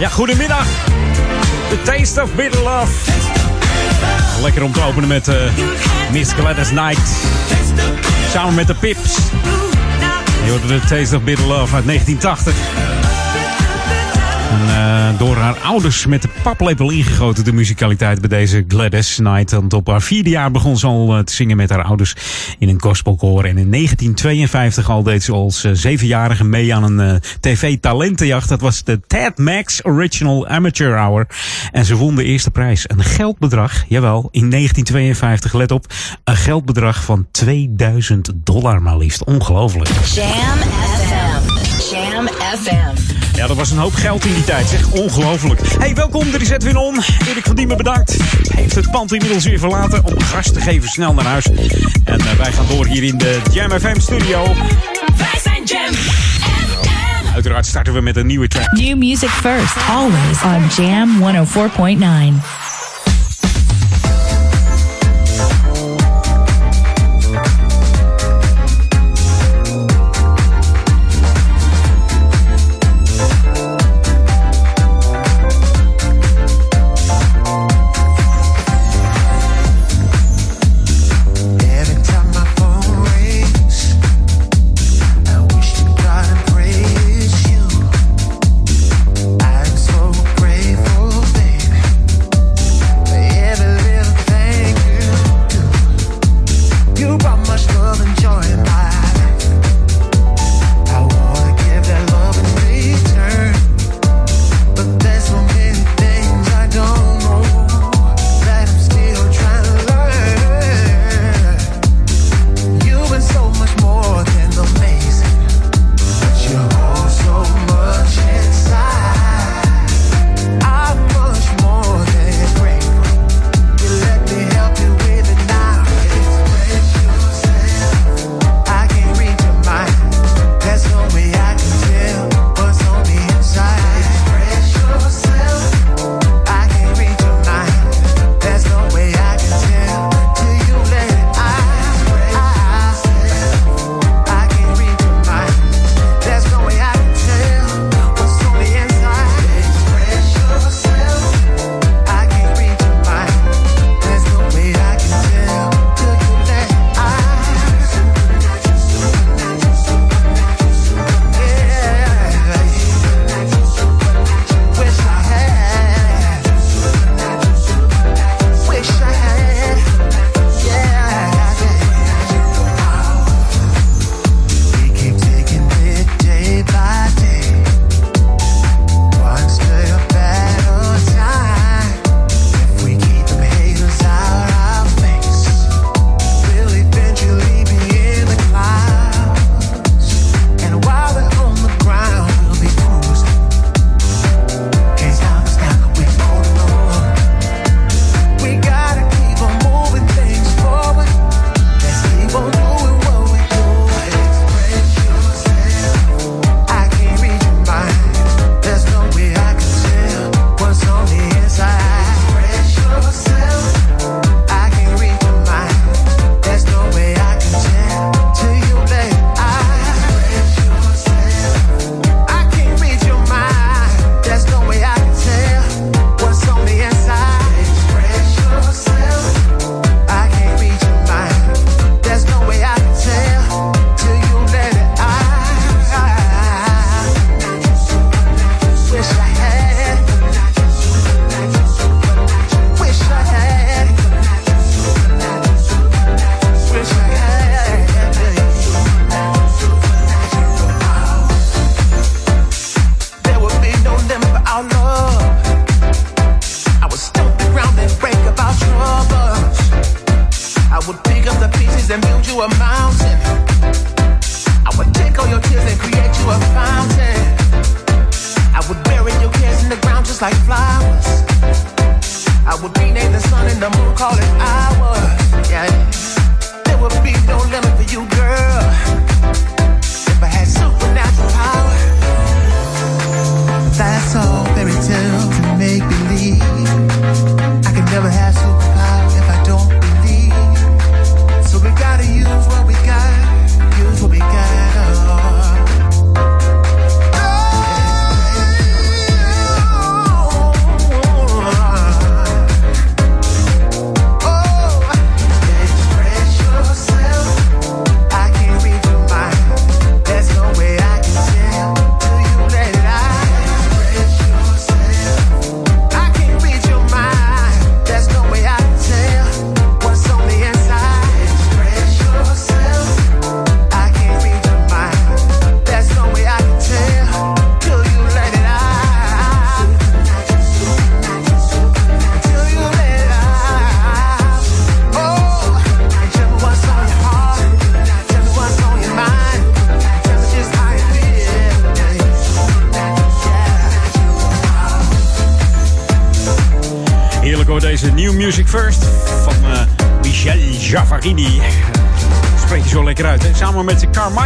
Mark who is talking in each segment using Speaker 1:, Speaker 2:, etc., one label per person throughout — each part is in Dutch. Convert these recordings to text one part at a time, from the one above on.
Speaker 1: Ja, goedemiddag. The Taste of Bitter Love. Lekker om te openen met eh, Miss Gladys Knight. Samen met de Pips. Je hoorde de Taste of Bitter Love uit 1980. En, eh, door haar ouders met de paplepel ingegoten de muzikaliteit bij deze Gladys Knight. Want op haar vierde jaar begon ze al eh, te zingen met haar ouders in een gospelkoor. En in 1952 al deed ze als eh, zevenjarige mee aan een tv-talentenjacht. Dat was de Ted Max Original Amateur Hour. En ze won de eerste prijs. Een geldbedrag, jawel, in 1952, let op, een geldbedrag van 2000 dollar maar liefst. Ongelooflijk.
Speaker 2: Jam FM. Jam FM.
Speaker 1: Ja, dat was een hoop geld in die tijd. Zeg, ongelooflijk. Hey, welkom. Er is Edwin On. Erik van Diemen bedankt. Hij heeft het pand inmiddels weer verlaten om gas te geven snel naar huis. En eh, wij gaan door hier in de Jam FM studio.
Speaker 3: Wij zijn Jam FM.
Speaker 1: Uiteraard starten we met een nieuwe track.
Speaker 4: New music first, always on Jam 104.9.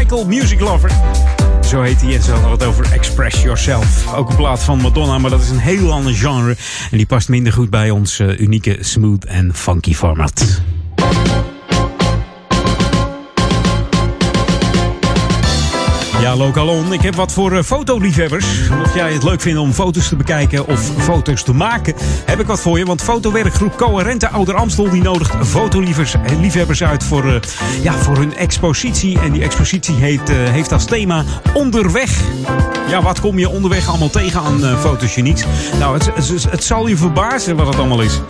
Speaker 1: met Carmichael Music Lover. Zo heet hij en ze hadden over Express Yourself. Ook een plaat van Madonna, maar dat is een heel ander genre. En die past minder goed bij ons eh, unieke smooth en funky format. Ja, Lokalon. Ik heb wat voor eh, fotoliefhebbers. Mocht jij het leuk vinden om foto's te bekijken of foto's te maken, heb ik wat voor je. Want fotowerkgroep Coherente Ouder Amstel die nodigt fotoliefhebbers eh, uit voor, eh, ja, voor hun expositie. En die expositie heet, heeft als thema Onderweg. Ja, wat kom je onderweg allemaal tegen aan uh, fotogenieks? Nou, het, het zal je verbazen wat het allemaal is.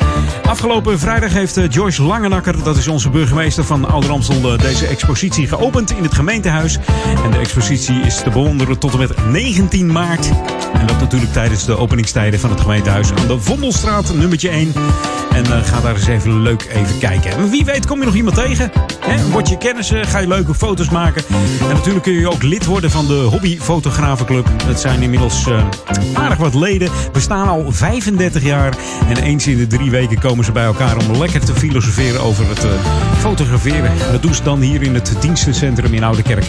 Speaker 1: Afgelopen vrijdag heeft eh, Joyce Langenakker, dat is onze burgemeester van Ouder eh, deze expositie geopend in het gemeentehuis. En de expositie is te bewonderen tot en met 19 maart. En dat natuurlijk tijdens de openingstijden van het gemeentehuis aan de Vondelstraat, nummertje 1. En eh, ga daar eens even leuk even kijken. En wie weet kom je nog iemand tegen. Word je kennissen, ga je leuke foto's maken. En natuurlijk kun je ook lid worden van de Hobbyfotografenclub. Het zijn inmiddels eh, aardig wat leden. We staan al 35 jaar. En eens in de drie weken komen ze bij elkaar om lekker te filosoferen over het eh, fotograferen. En dat doen ze dan hier in het dienstencentrum in Oudekerk.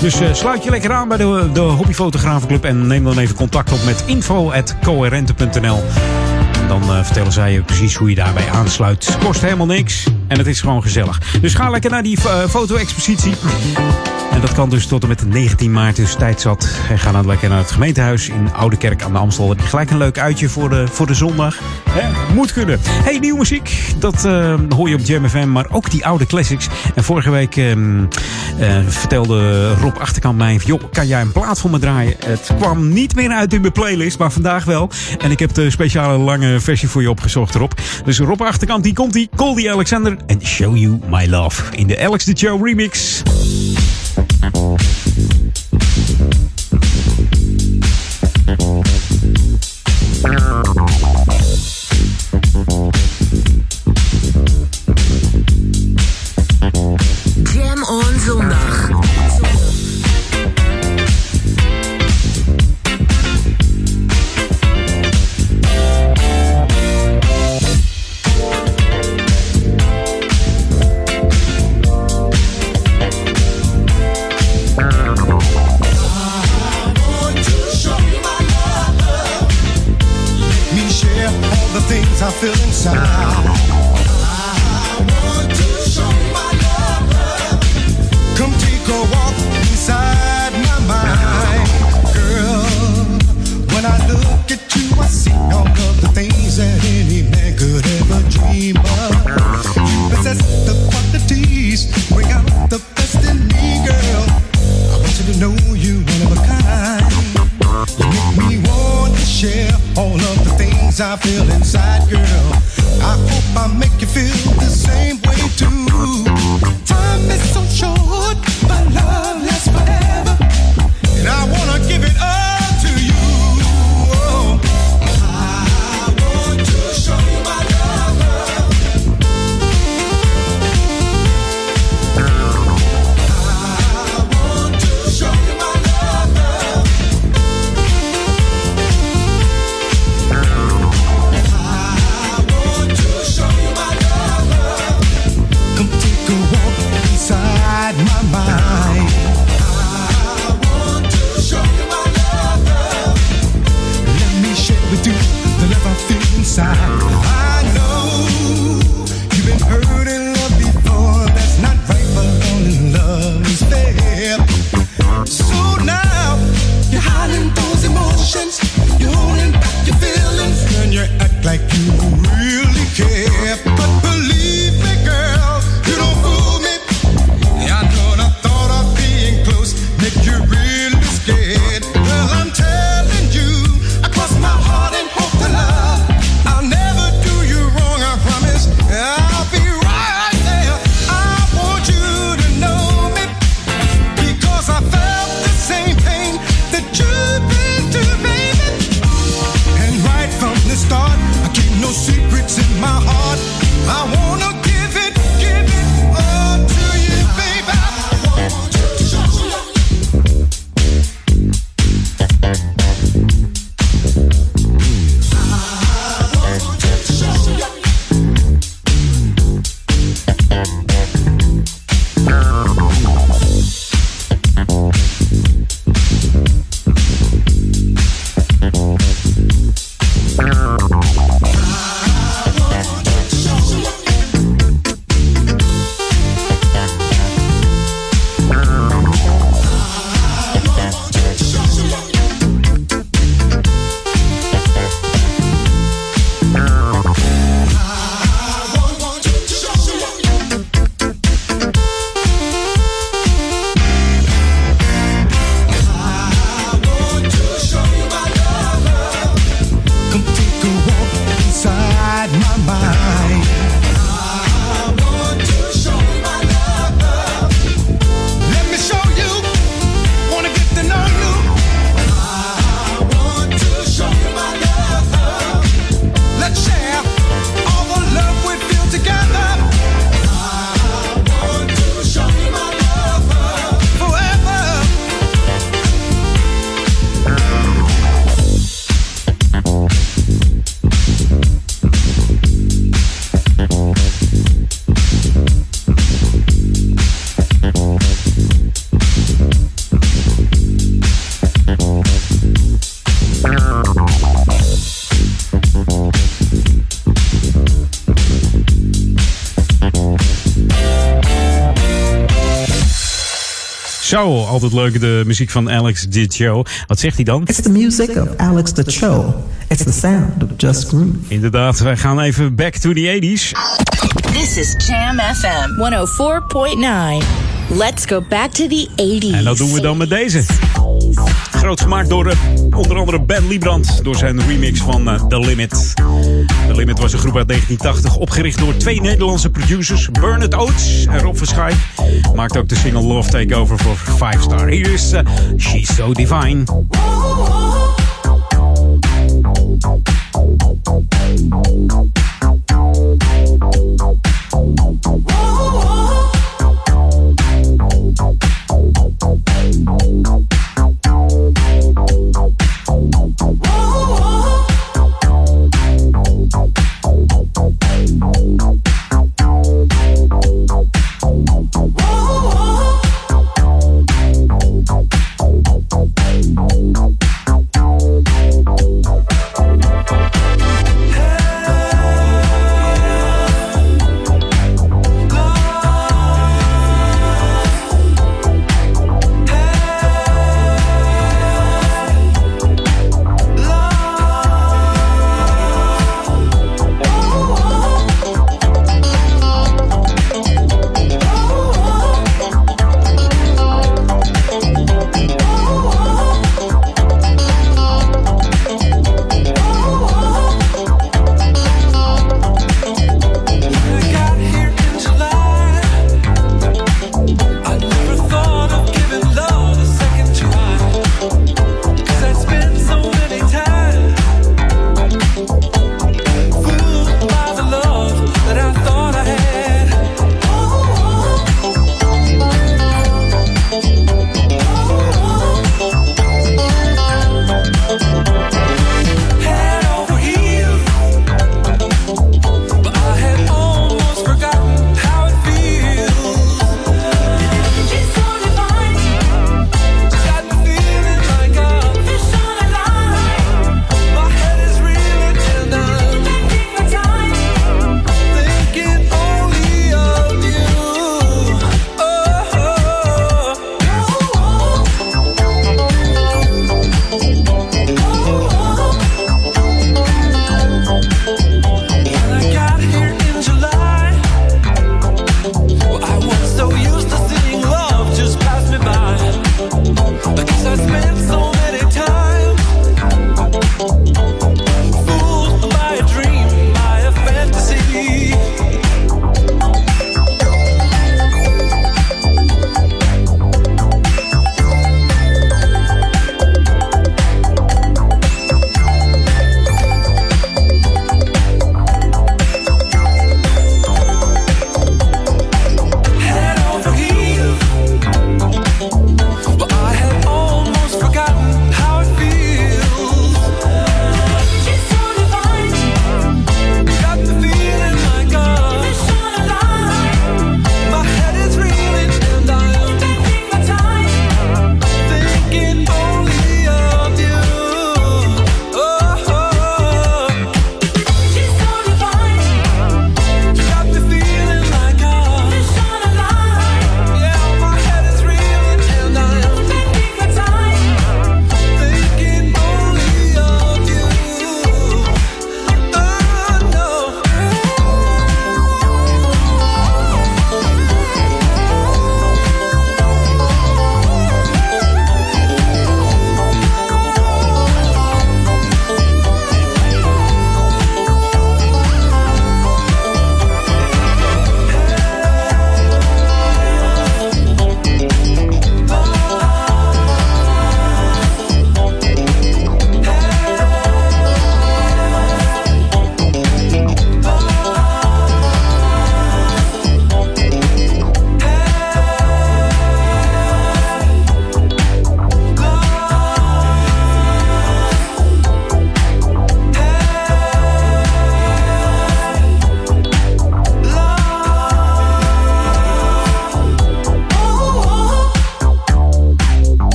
Speaker 1: Dus eh, sluit je lekker aan bij de, de Hobbyfotografenclub en neem dan even contact op met info.coherente.nl. En dan vertellen zij je precies hoe je daarbij aansluit. Kost helemaal niks en het is gewoon gezellig. Dus ga lekker naar die eh, foto-expositie. En dat kan dus tot en met 19 maart, dus tijd zat. En ga dan lekker naar het gemeentehuis in Oudekerk aan de Amstel. Heb je gelijk een leuk uitje voor de, voor de zondag. Hè? Moet kunnen. Hey, nieuwe muziek. Dat eh, hoor je op Jam maar ook die oude classics. En vorige week ehm, eh, vertelde Rob Achterkamp mij... joh, kan jij een plaat voor me draaien? Het kwam niet meer uit in mijn playlist, maar vandaag wel. En ik heb de speciale lange versie voor je opgezocht, Rob. Dus Rob Achterkamp, die komt die. Die Alexander en Show You My Love. In de Alex the Show remix. Zo, altijd leuk de muziek van Alex Dicho. Wat zegt hij dan?
Speaker 5: It's the music of Alex the Cho. It's the sound of Just Groove.
Speaker 1: Inderdaad, wij gaan even back to the 80s.
Speaker 2: This is Jam FM 104.9. Let's go back to the 80s.
Speaker 1: En dat doen we dan met deze. Groot gemaakt door eh, onder andere Ben Liebrand. Door zijn remix van eh, The Limit. The Limit was een groep uit 1980. Opgericht door twee Nederlandse producers. Bernard Oates en Rob Verschaay. Maakt ook de single Love Takeover voor 5 Star. Hier is eh, She's So Divine.
Speaker 4: Whoa,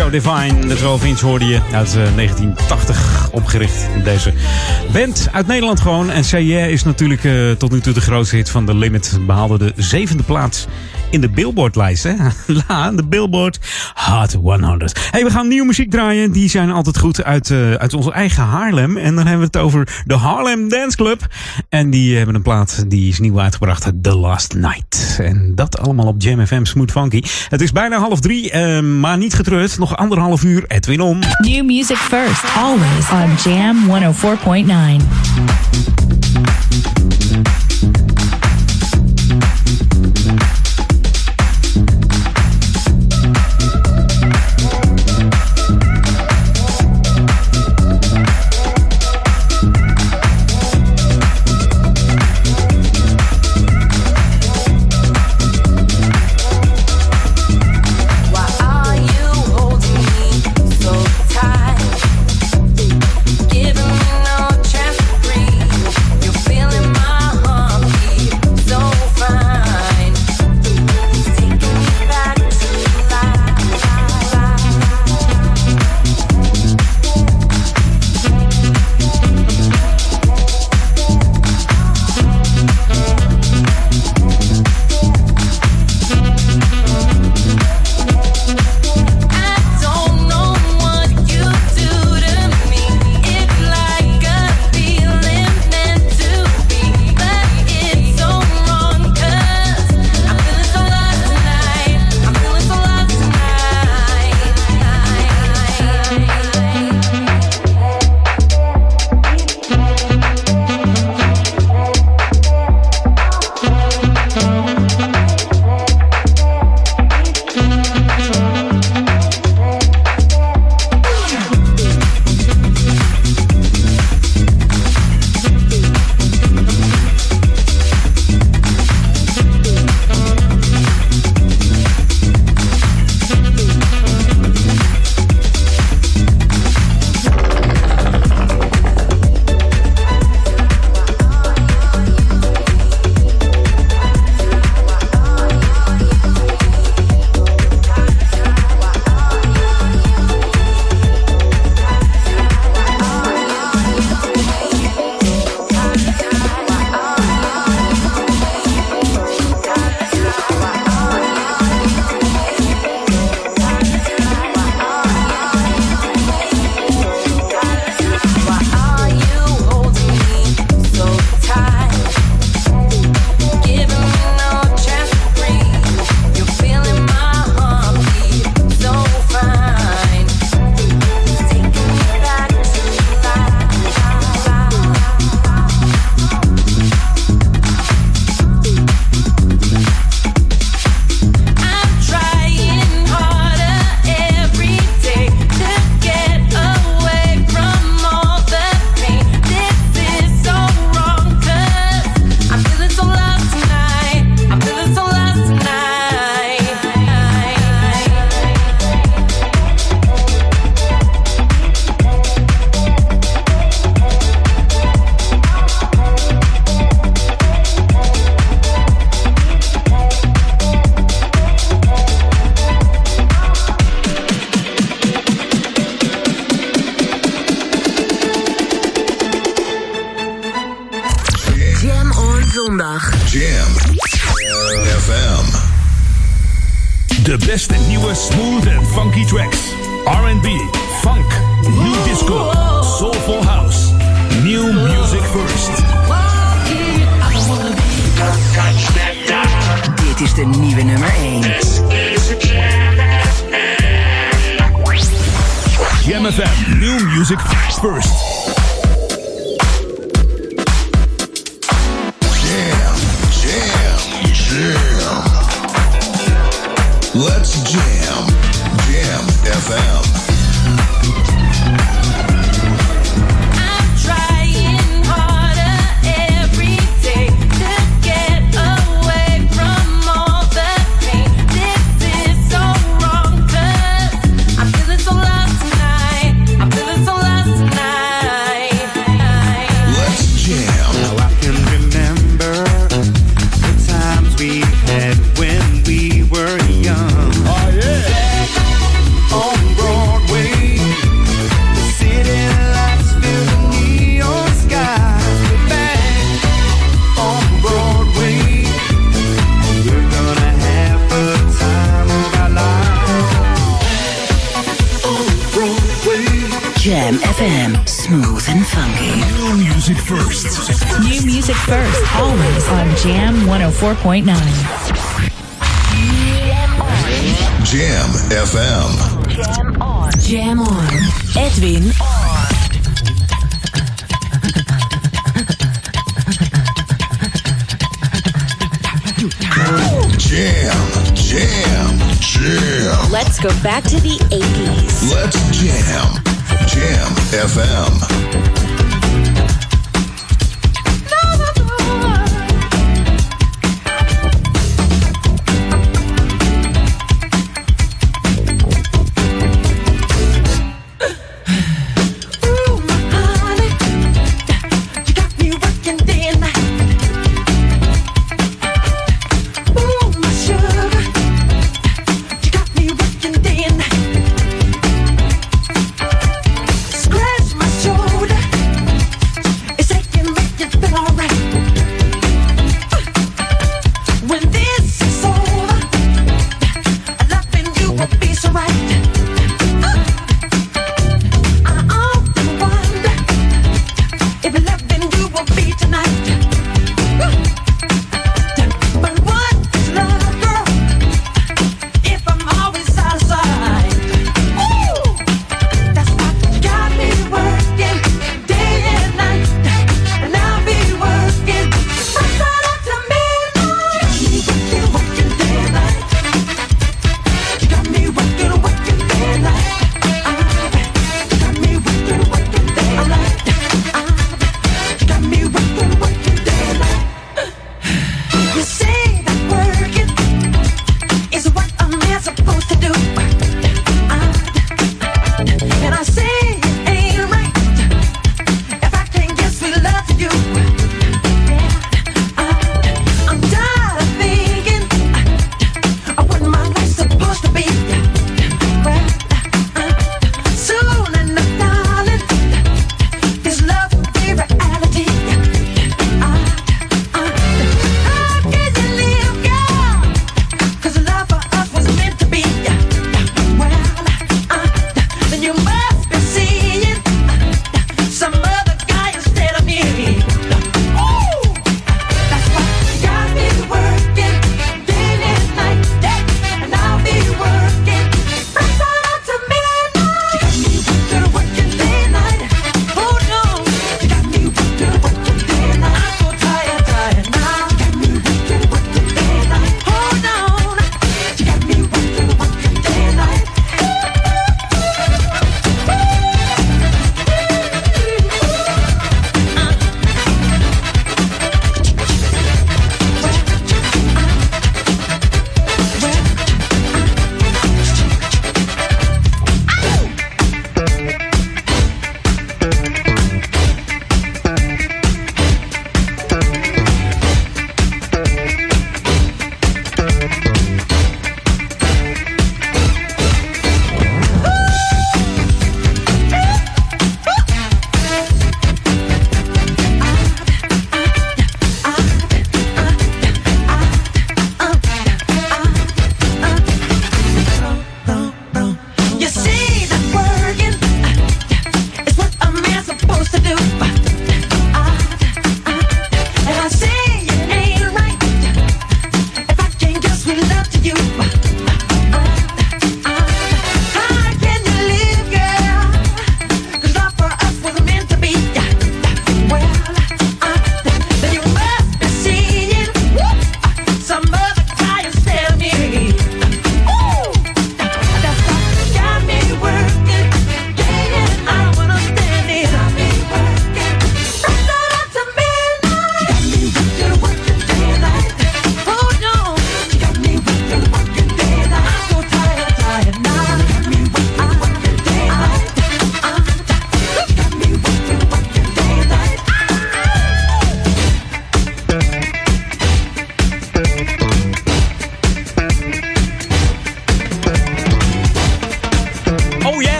Speaker 1: So Divine. De 12 inch hoorde je uit eh, 1980 opgericht. Deze band uit Nederland gewoon. En Yeah is natuurlijk eh, tot nu toe de grootste hit van The Limit. Behaalde de zevende plaats in de Billboard-lijst. Hè? Ja, de Billboard Hot 100. Hey, we gaan nieuwe muziek draaien. Die zijn altijd goed uit, eh, uit onze eigen Haarlem. En dan hebben we het over de Harlem Dance Club. En die hebben een plaat die is nieuw uitgebracht. The Last Night. En dat allemaal op Jam FM Smooth Funky. Het is bijna half drie, eh, maar niet getreurd. Nog anderhalf uur. Edwin om.
Speaker 3: New music first, always on Jam 104.9.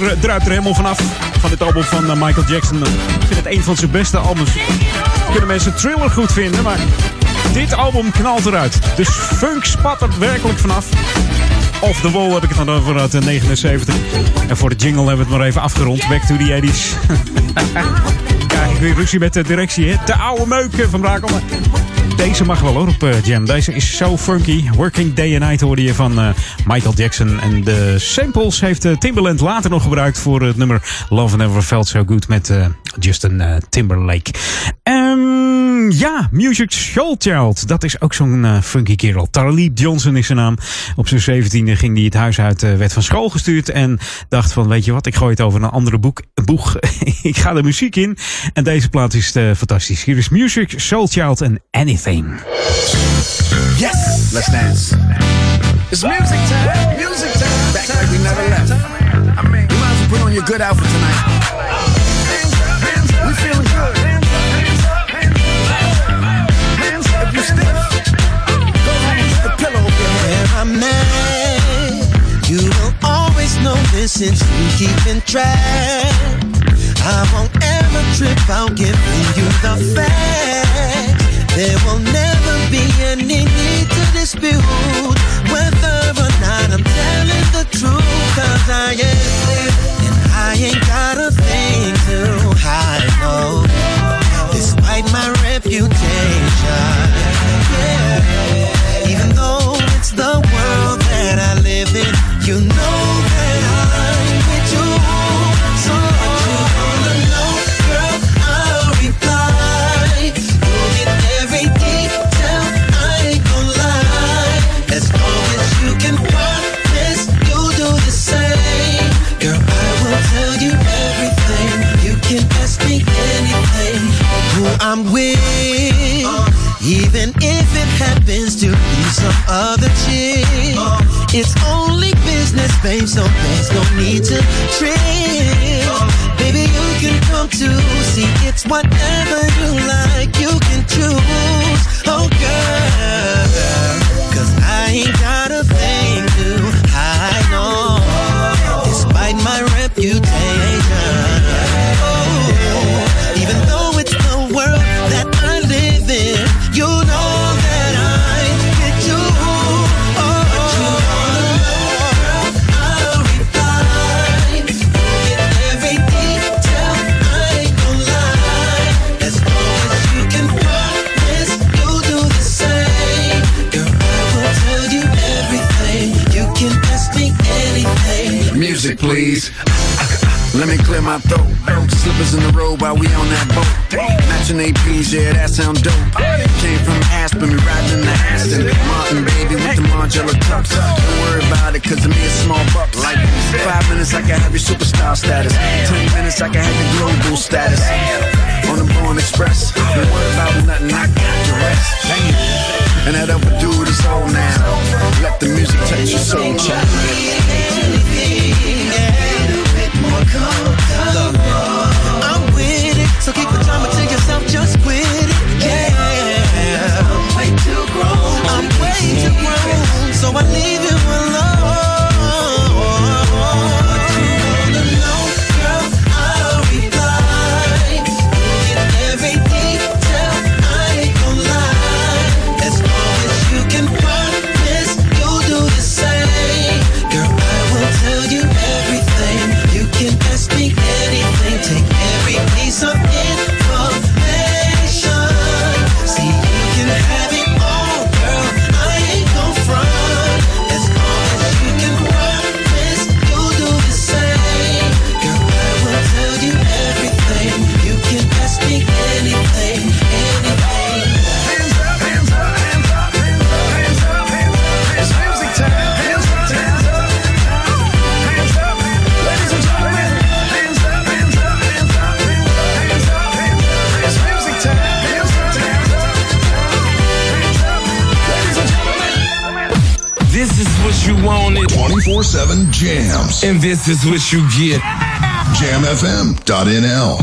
Speaker 1: er, druipt er helemaal vanaf. Van dit album van eh, Michael Jackson. Ik vind het een van zijn beste albums. Kunnen mensen Thriller goed vinden, maar Dit album knalt eruit. Dus funk spat er werkelijk vanaf. Off the Wall heb ik het dan over uit de 79. En voor de jingle hebben we het maar even afgerond. Back to the 80s. Krijg ik weer ruzie met de directie, hè? De oude meuk eh, van Brakel. Deze mag wel hoor op eh, Jam. Deze is zo funky. Working Day and Night hoorde je van eh, Michael Jackson. En de samples heeft eh, Timberland later nog gebruikt voor het nummer Love Never Felt So Good met Justin Timberlake. Ja, Music Soul Child. Dat is ook zo'n eh, funky kerel. Talib Johnson is zijn naam. Op zijn zeventiende ging hij het huis uit, eh, werd van school gestuurd. En dacht van, weet je wat, ik gooi het over een andere boek, boeg. ik ga de muziek in. En deze plaat is eh, fantastisch. Hier is Music Soul Child en Anything.
Speaker 6: Yes! Let's dance. It's music time. Music time. Back we never left. You might as well put on your good outfit tonight. We feeling good.
Speaker 4: Always since you keeping track. I won't ever trip out giving you the facts. There will never be any need to dispute whether or not I'm telling the truth. Cause I am, and I ain't got a thing to hide, no. Despite my reputation, yeah. Even though it's the world that I live in, you know that I'm some other chick. It's only business, babe, so there's no need to trip. Baby, you can come too. See, it's whatever you like, you can choose. Oh, girl. Cause I ain't got a
Speaker 6: please. Let me clear my throat. Slippers in the road while we on that boat. Matching APs, yeah, that sound dope. Came from Aspen, we riding in the Aston. Martin, baby, with the Margiela tux. Don't worry about it, cause to me it's small bucks. Like five minutes, I can have your superstar status. Ten minutes, I can have your global status. On the Born Express, don't worry about nothing, I got the rest. And that other dude is old now. Let the music touch your soul, child.
Speaker 4: So keep the drama to yourself, just quit it. Yeah, I'm way too grown. I'm way too grown, so I leave you alone.
Speaker 7: 947 Jams.
Speaker 8: And this is what you get.
Speaker 7: JamFM.nl.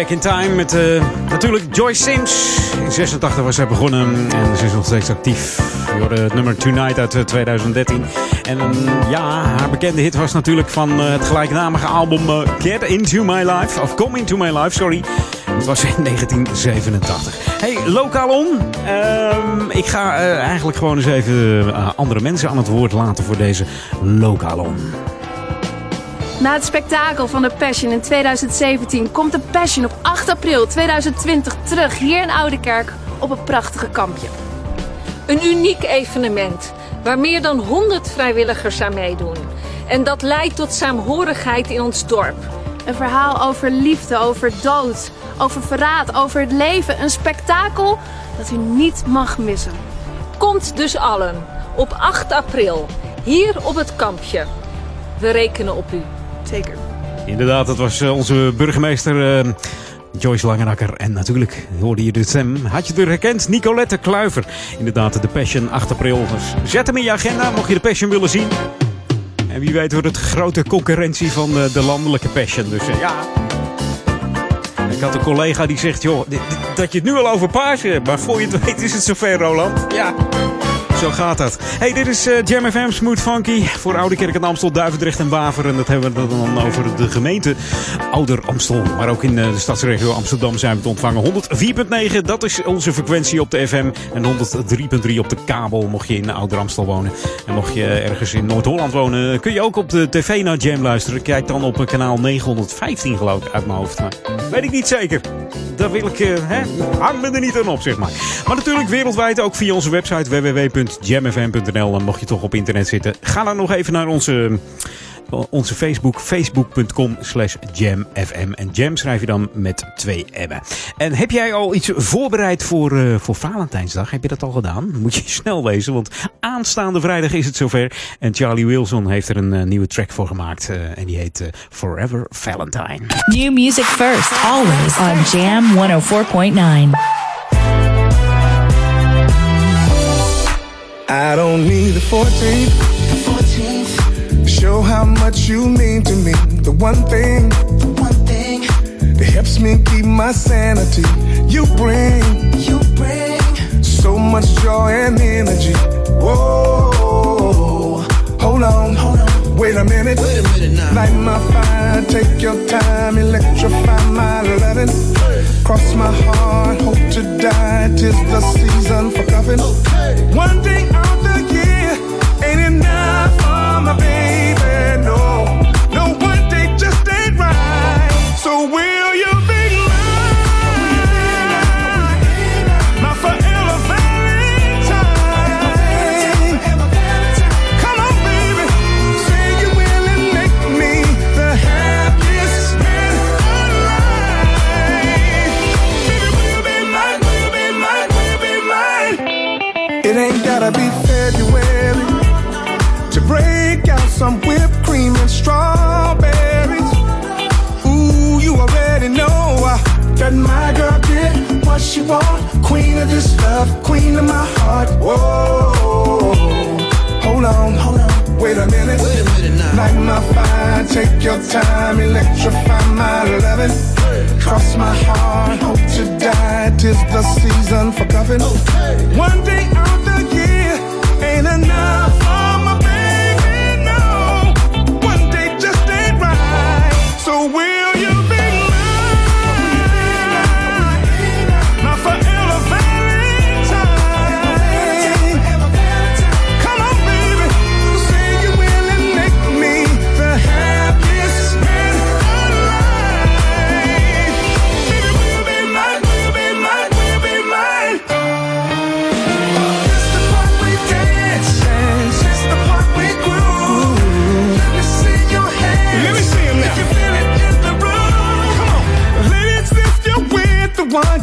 Speaker 1: Back in Time met eh, natuurlijk Joyce Sims. In 86 was zij begonnen en ze is nog steeds actief. Je hoorde het nummer Tonight uit eh, 2013. En eh, ja, haar bekende hit was natuurlijk van eh, het gelijknamige album eh, Get Into My Life. Of Come Into My Life, sorry. Het was in 1987. Hey, Lokalon. Ehm, ik ga eh, eigenlijk gewoon eens even eh, andere mensen aan het woord laten voor deze Lokalon.
Speaker 9: Na het spektakel van de Passion in 2017 komt de Passion op 8 april 2020 terug hier in Oudekerk op een prachtige kampje.
Speaker 10: Een uniek evenement waar meer dan 100 vrijwilligers aan meedoen. En dat leidt tot saamhorigheid in ons dorp.
Speaker 9: Een verhaal over liefde, over dood, over verraad, over het leven. Een spektakel dat u niet mag missen.
Speaker 10: Komt dus allen op 8 april hier op het kampje. We rekenen op u.
Speaker 9: Zeker.
Speaker 1: Inderdaad, dat was eh, onze burgemeester eh, Joyce Langenakker. En natuurlijk hoorde je de stem. Had je er herkend? Nicolette Kluiver. Inderdaad, de Passion 8 april. Dus zet hem in je agenda, mocht je de Passion willen zien. En wie weet wordt het grote concurrentie van eh, de landelijke Passion. Dus ja... Ik had een collega die zegt, joh, dat je het nu al over hebt. Maar voor je het weet is het zover, Roland. Ja. Zo gaat dat. Hey, dit is eh, Jam FM Smooth Funky voor Oude Kerk en Amstel, Duivendrecht en Waver. En dat hebben we dan over de gemeente Ouder Amstel. Maar ook in eh, de stadsregio Amsterdam zijn we te ontvangen. 104.9, dat is onze frequentie op de FM. En 103.3 op de kabel, mocht je in Ouder Amstel wonen. En mocht je ergens in Noord-Holland wonen, kun je ook op de tv naar Jam luisteren. Kijk dan op eh, kanaal 915 geloof ik uit mijn hoofd. Maar weet ik niet zeker. Daar wil ik, hè, hang me er niet aan op, zeg maar. Maar natuurlijk wereldwijd ook via onze website www.jamfm.nl. En mocht je toch op internet zitten, ga dan nog even naar onze onze Facebook, facebook.com slash jamfm. En jam schrijf je dan met twee M'en. En heb jij al iets voorbereid voor, eh, voor Valentijnsdag? Heb je dat al gedaan? Moet je snel wezen, want aanstaande vrijdag is het zover. En Charlie Wilson heeft er een eh, nieuwe track voor gemaakt. eh, en die heet Forever Valentine.
Speaker 11: New music first, always on Jam 104.9.
Speaker 12: I don't need the 14th. Show how much you mean to me. The one thing, the one thing that helps me keep my sanity. You bring, you bring so much joy and energy. Whoa, hold on, hold on. Wait a minute, wait a minute now. Light my fire, take your time, electrify my loving. Cross my heart, hope to die. Tis the season for cuffing. One day out love, queen of my heart. Whoa, hold on, hold on. Wait a minute, wait a minute now. Light my fire, take your time, electrify my loving. Cross my heart, hope to die. Tis the season for cuffing. One day out the year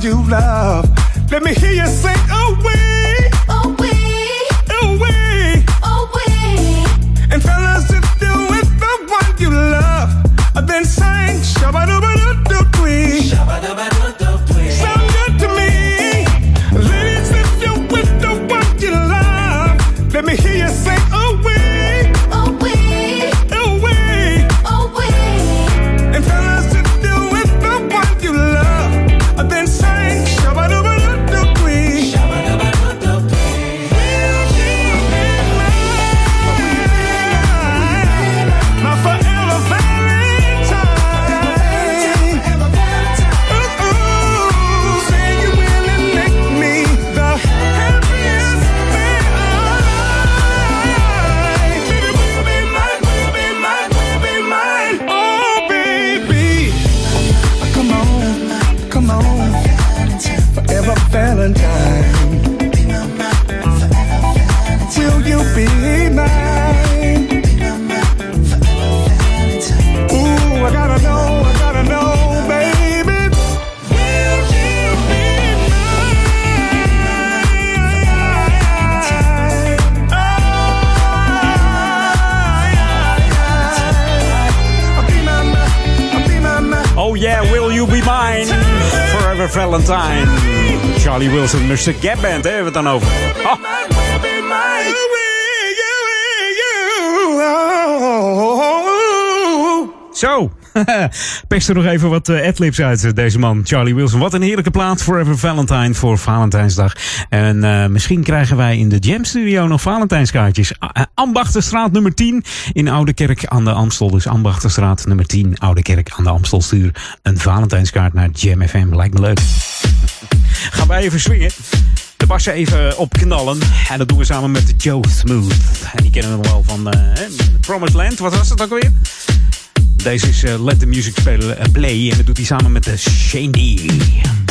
Speaker 12: you love, let me hear
Speaker 1: Mr. Gap Band, hè, hebben we het dan over. Zo, pest er nog even wat uh, adlibs uit, eh, deze man, Charlie Wilson. Wat een heerlijke plaat, Forever Valentine, voor Valentijnsdag. En eh, misschien krijgen wij in de Jam Studio nog Valentijnskaartjes. Ambachterstraat nummer 10 in Oude Kerk aan de Amstel. Dus Ambachterstraat nummer 10, Oude Kerk aan de Amstel. Stuur een Valentijnskaart naar Jam FM. Lijkt me leuk. Gaan wij even swingen. De bassen even opknallen. En dat doen we samen met Joe Smooth. En die kennen we wel van uh, Promised Land. Wat was dat ook alweer? Deze is uh, Let the Music uh, Play. En dat doet hij samen met de Shane D.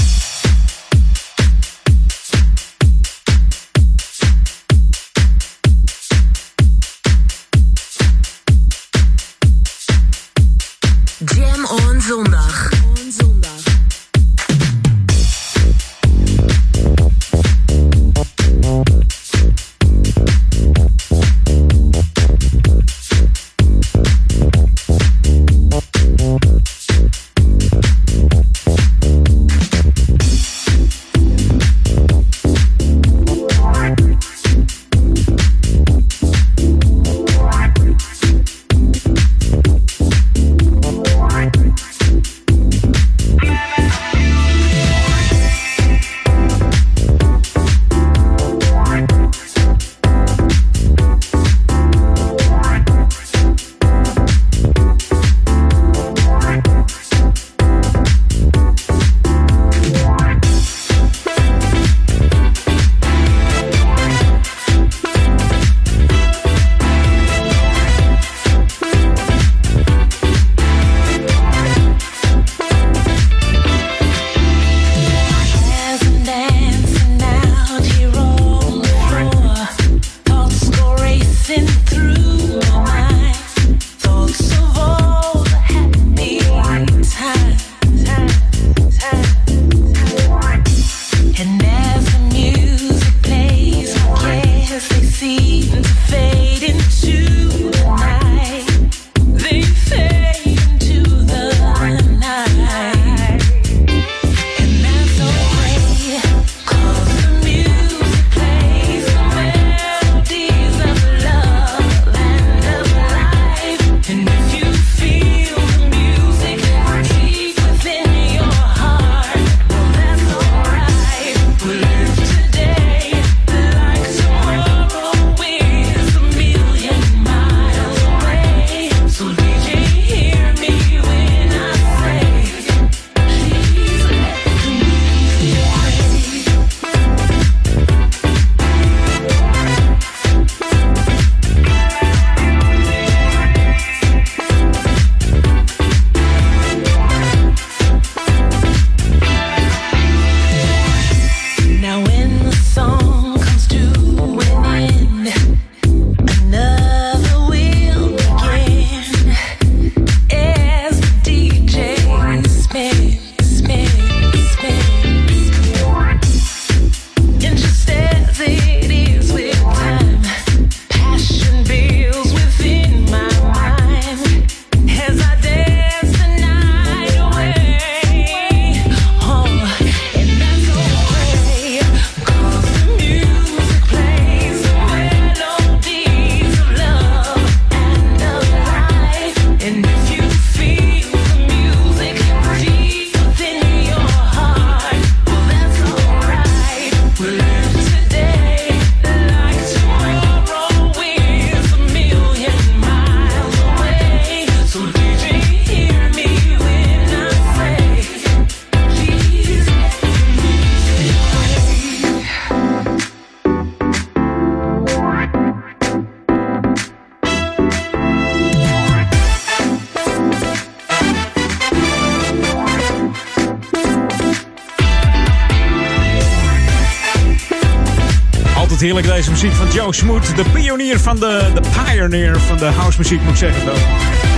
Speaker 1: muziek van Joe Smoot. De pionier van de, de pioneer van de housemuziek moet ik zeggen. Dan.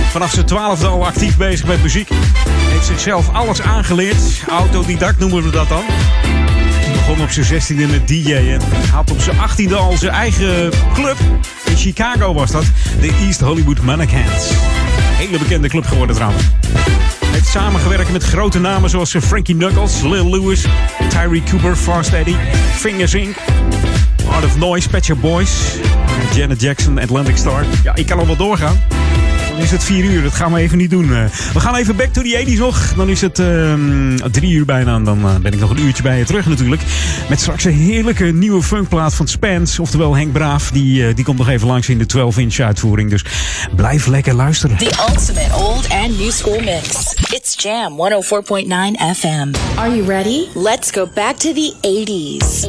Speaker 1: Vanaf zijn twaalfde al actief bezig met muziek. Heeft zichzelf alles aangeleerd. Autodidact noemen we dat dan. Begon op zijn 16e met DJ'en. Had op zijn 18e al zijn eigen club. In Chicago was dat. De East Hollywood Mannequins. Hele bekende club geworden trouwens. Heeft samengewerkt met grote namen zoals Frankie Knuckles, Lil Lewis, Tyree Cooper, Fast Eddie, Fingers Inc., Art of Noise, Shop Boys, Janet Jackson, Atlantic Star. Ja, ik kan al wel doorgaan. Dan is het 4 uur, dat gaan we even niet doen. Eh, We gaan even back to the 80s nog. Dan is het ehm, drie uur bijna en dan eh, ben ik nog een uurtje bij je terug natuurlijk. Met straks een heerlijke nieuwe funkplaat van Spans, oftewel Henk Braaf. Die, eh, die komt nog even langs in de 12-inch uitvoering. Dus blijf lekker luisteren.
Speaker 3: The ultimate old and new school mix. It's Jam 104.9 FM. Are you ready? Let's go back to the 80s. 80s.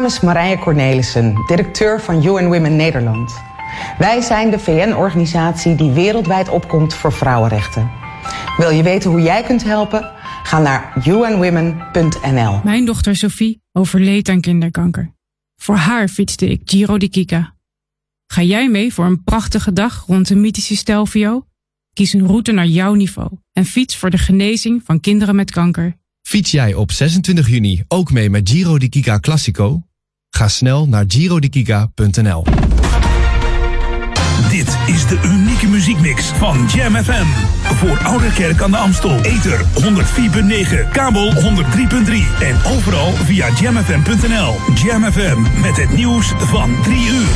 Speaker 13: naam is Marije Cornelissen, directeur van UN Women Nederland. Wij zijn de VN-organisatie die wereldwijd opkomt voor vrouwenrechten. Wil je weten hoe jij kunt helpen? Ga naar unwomen.nl.
Speaker 14: Mijn dochter Sophie overleed aan kinderkanker. Voor haar fietste ik Giro di Kika. Ga jij mee voor een prachtige dag rond de mythische Stelvio? Kies een route naar jouw niveau en fiets voor de genezing van kinderen met kanker.
Speaker 15: Fiets jij op 26 juni ook mee met Giro di Kika Classico? Ga snel naar girodigiga.nl.
Speaker 16: Dit is de unieke muziekmix van Jam FM. Voor Ouderkerk aan de Amstel. Ether 104.9, kabel 103.3. En overal via jamfm.nl. Jam FM met het nieuws van 3 uur.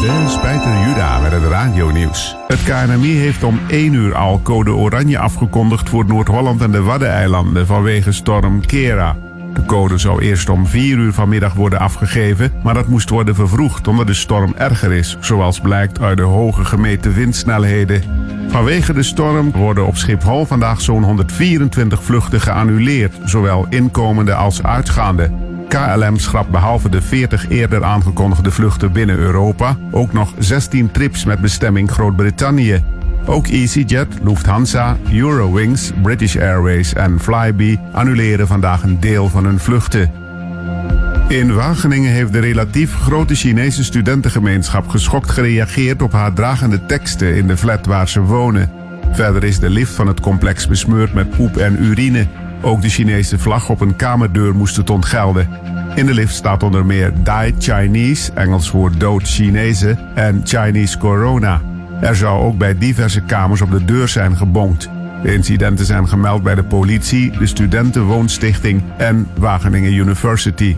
Speaker 17: Dennis Spijter Juda met het radio-nieuws. Het KNMI heeft om 1 uur al code oranje afgekondigd voor Noord-Holland en de Waddeneilanden vanwege storm Kera. De code zou eerst om 4 uur vanmiddag worden afgegeven, maar dat moest worden vervroegd omdat de storm erger is, zoals blijkt uit de hoge gemeten windsnelheden. Vanwege de storm worden op Schiphol vandaag zo'n 124 vluchten geannuleerd, zowel inkomende als uitgaande. KLM schrapt behalve de 40 eerder aangekondigde vluchten binnen Europa ook nog 16 trips met bestemming Groot-Brittannië. Ook EasyJet, Lufthansa, Eurowings, British Airways en Flybe annuleren vandaag een deel van hun vluchten. In Wageningen heeft de relatief grote Chinese studentengemeenschap geschokt gereageerd op haar dragende teksten in de flat waar ze wonen. Verder is de lift van het complex besmeurd met poep en urine. Ook de Chinese vlag op een kamerdeur moest het ontgelden. In de lift staat onder meer Die Chinese, Engels voor dood Chinezen, en Chinese Corona. Er zou ook bij diverse kamers op de deur zijn gebonkt. De incidenten zijn gemeld bij de politie, de Studentenwoonstichting en Wageningen University.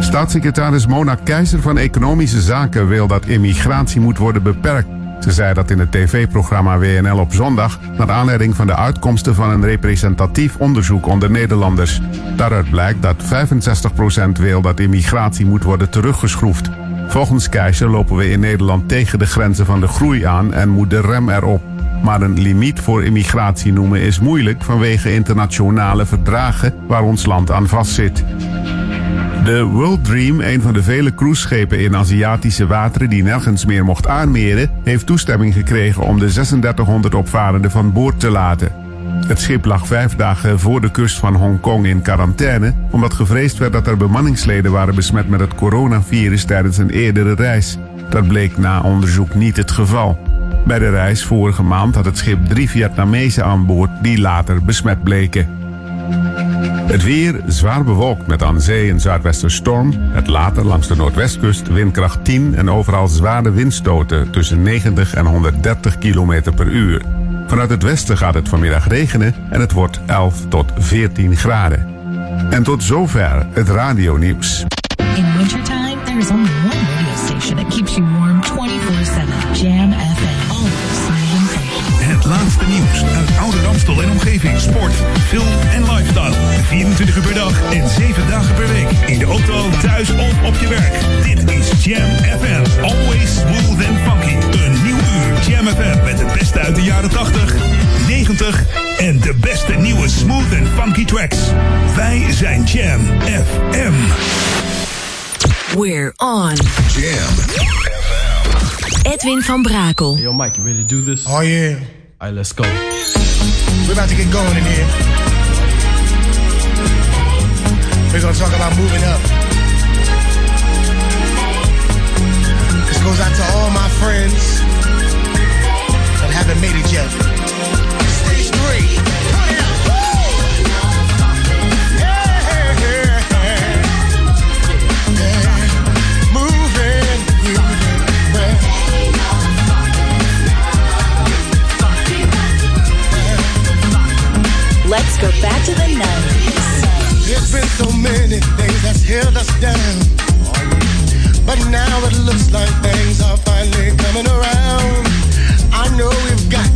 Speaker 17: Staatssecretaris Mona Keizer van Economische Zaken wil dat immigratie moet worden beperkt. Ze zei dat in het tv-programma WNL op zondag, naar aanleiding van de uitkomsten van een representatief onderzoek onder Nederlanders. Daaruit blijkt dat 65% wil dat immigratie moet worden teruggeschroefd. Volgens Keizer lopen we in Nederland tegen de grenzen van de groei aan en moet de rem erop. Maar een limiet voor immigratie noemen is moeilijk vanwege internationale verdragen waar ons land aan vastzit. De World Dream, een van de vele cruiseschepen in Aziatische wateren die nergens meer mocht aanmeren, heeft toestemming gekregen om de 3600 opvarenden van boord te laten. Het schip lag vijf dagen voor de kust van Hongkong in quarantaine, omdat gevreesd werd dat er bemanningsleden waren besmet met het coronavirus tijdens een eerdere reis. Dat bleek na onderzoek niet het geval. Bij de reis vorige maand had het schip drie Vietnamezen aan boord die later besmet bleken. Het weer zwaar bewolkt met aan zee een zuidwesterstorm. Het later langs de noordwestkust windkracht 10 en overal zware windstoten tussen 90 en 130 km per uur. Vanuit het westen gaat het vanmiddag regenen en het wordt 11 tot 14 graden. En tot zover het radionieuws.
Speaker 18: In wintertime, there is only one radio station that keeps you warm 24-7. Jam FM. Always funky.
Speaker 16: Het laatste nieuws uit Oude Ramstel en omgeving. Sport, film en lifestyle. 24 uur per dag en 7 dagen per week. In de auto, thuis of op je werk. Dit is Jam FM. Always smooth and funky. Uur Jam FM met het beste uit de jaren 80, 90 en de beste nieuwe smooth and funky tracks. Wij zijn Jam FM.
Speaker 2: We're on.
Speaker 7: Jam.
Speaker 2: Edwin van Brakel.
Speaker 19: Yo, Mike, you ready to do this?
Speaker 12: Oh, yeah.
Speaker 19: All right, let's go.
Speaker 12: We're about to get going in here. We're gonna talk about moving up. This goes out to all my friends haven't made it yet. Stage three. Turn it up. Yeah, yeah, yeah. Moving, moving,
Speaker 18: Let's go back to the 90s.
Speaker 12: There's been so many things that's held us down. But now it looks like things are finally coming around. I know we've got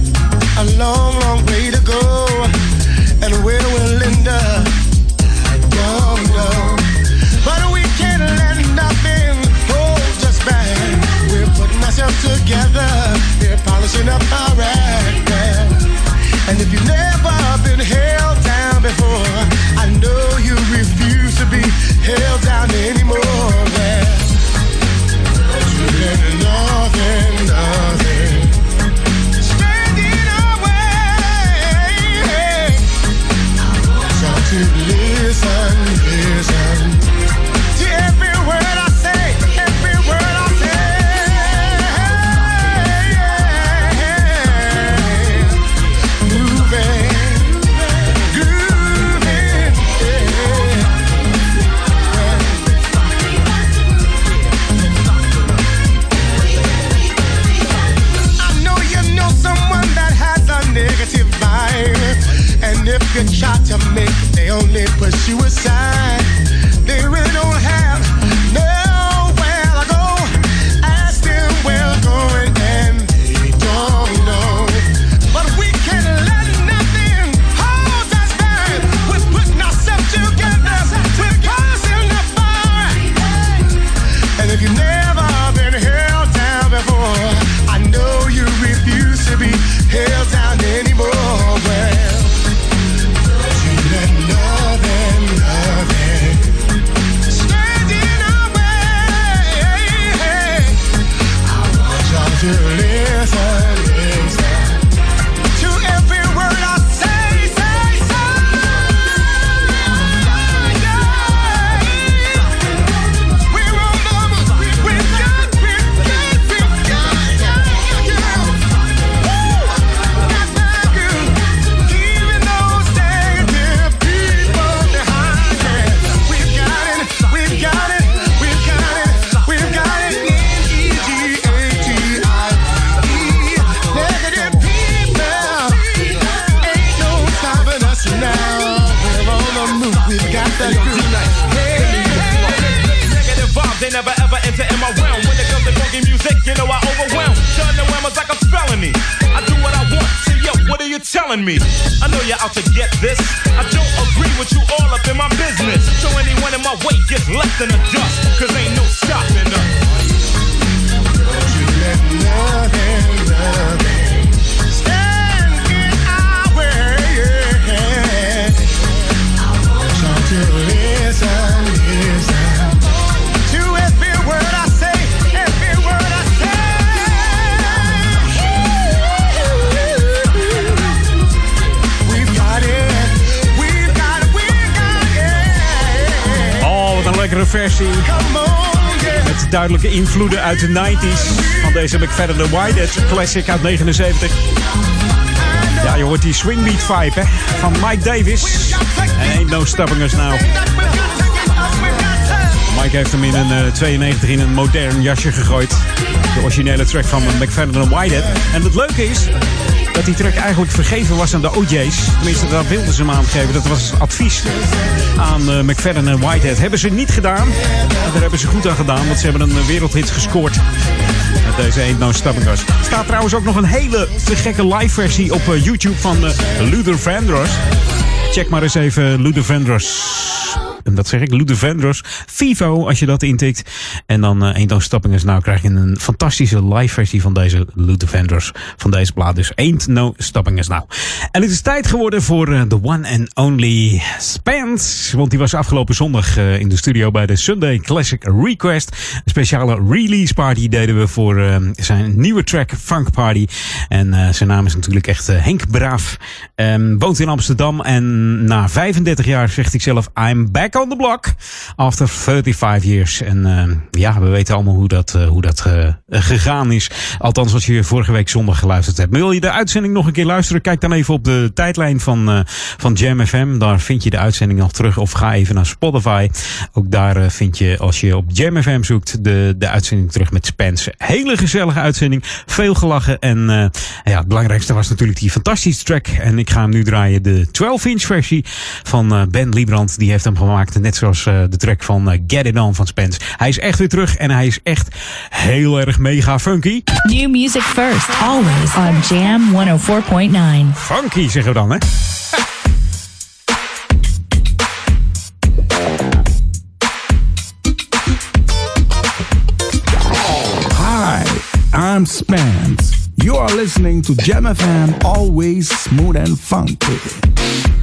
Speaker 12: a long, long way to go. And where we'll end up, I don't know. But we can't let nothing hold us back. We're putting ourselves together. We're polishing up our act. And if you've never been held down before, I know you refuse to be held down anymore. Yeah.
Speaker 15: boogie to make, they only push you telling me? I know you're out to get this. I don't agree with you all up in my business. So anyone in my way gets left in the dust, cause ain't no stopping
Speaker 1: versie. Met duidelijke invloeden uit de 90s. Van deze McFadden Whitehead classic uit 79. Ja, je hoort die swingbeat vibe hè, van Mike Davis. En Ain't No Stopping Us Now. Mike heeft hem in een eh, 92 in een modern jasje gegooid. De originele track van McFadden Whitehead. En het leuke is dat die track eigenlijk vergeven was aan de OJ's. Tenminste, daar wilden ze hem aangeven. Dat was advies aan eh, McFadden en Whitehead. Hebben ze niet gedaan. En daar hebben ze goed aan gedaan, want ze hebben een eh, wereldhit gescoord. Met deze Ain't No Stopping. Er staat trouwens ook nog een hele te gekke live versie op eh, YouTube van Luther Vandross. Check maar eens even Luther Vandross. En dat zeg ik, Luther Vandross. Vivo, als je dat intikt. En dan uh, Ain't No Stopping Us. Nou krijg je een fantastische live versie van deze Luther Vandross. Van deze plaat. Dus Ain't No Stopping Us Now. En het is tijd geworden voor uh, the one and only Spence. Want die was afgelopen zondag uh, in de studio bij de Sunday Classic Request. Een speciale release party deden we voor zijn nieuwe track Funk Party. En zijn naam is natuurlijk echt Henk Braaf. Um, woont in Amsterdam en na 35 jaar zegt hij zelf I'm back on the block. After 35 years. En uh, ja, we weten allemaal hoe dat, uh, hoe dat uh, gegaan is. Althans, als je vorige week zondag geluisterd hebt. Wil je de uitzending nog een keer luisteren? Kijk dan even op de tijdlijn van, uh, van Jam FM. Daar vind je de uitzending nog terug. Of ga even naar Spotify. Ook daar vind je, als je op Jam FM zoekt, de, de uitzending terug met Spence. Hele gezellige uitzending. Veel gelachen. En ja, het belangrijkste was natuurlijk die fantastische track. En ik ga hem nu draaien. De 12-inch versie van Ben Liebrand. Die heeft hem gemaakt. Net zoals uh, de track van uh, Get It On van Spence. Hij is echt weer terug. En hij is echt heel erg mega funky.
Speaker 3: New music first, always on Jam 104.9.
Speaker 1: Funky zeggen we dan, hè?
Speaker 20: Hi, I'm Spence. You are listening to Jam FM, always smooth and funky.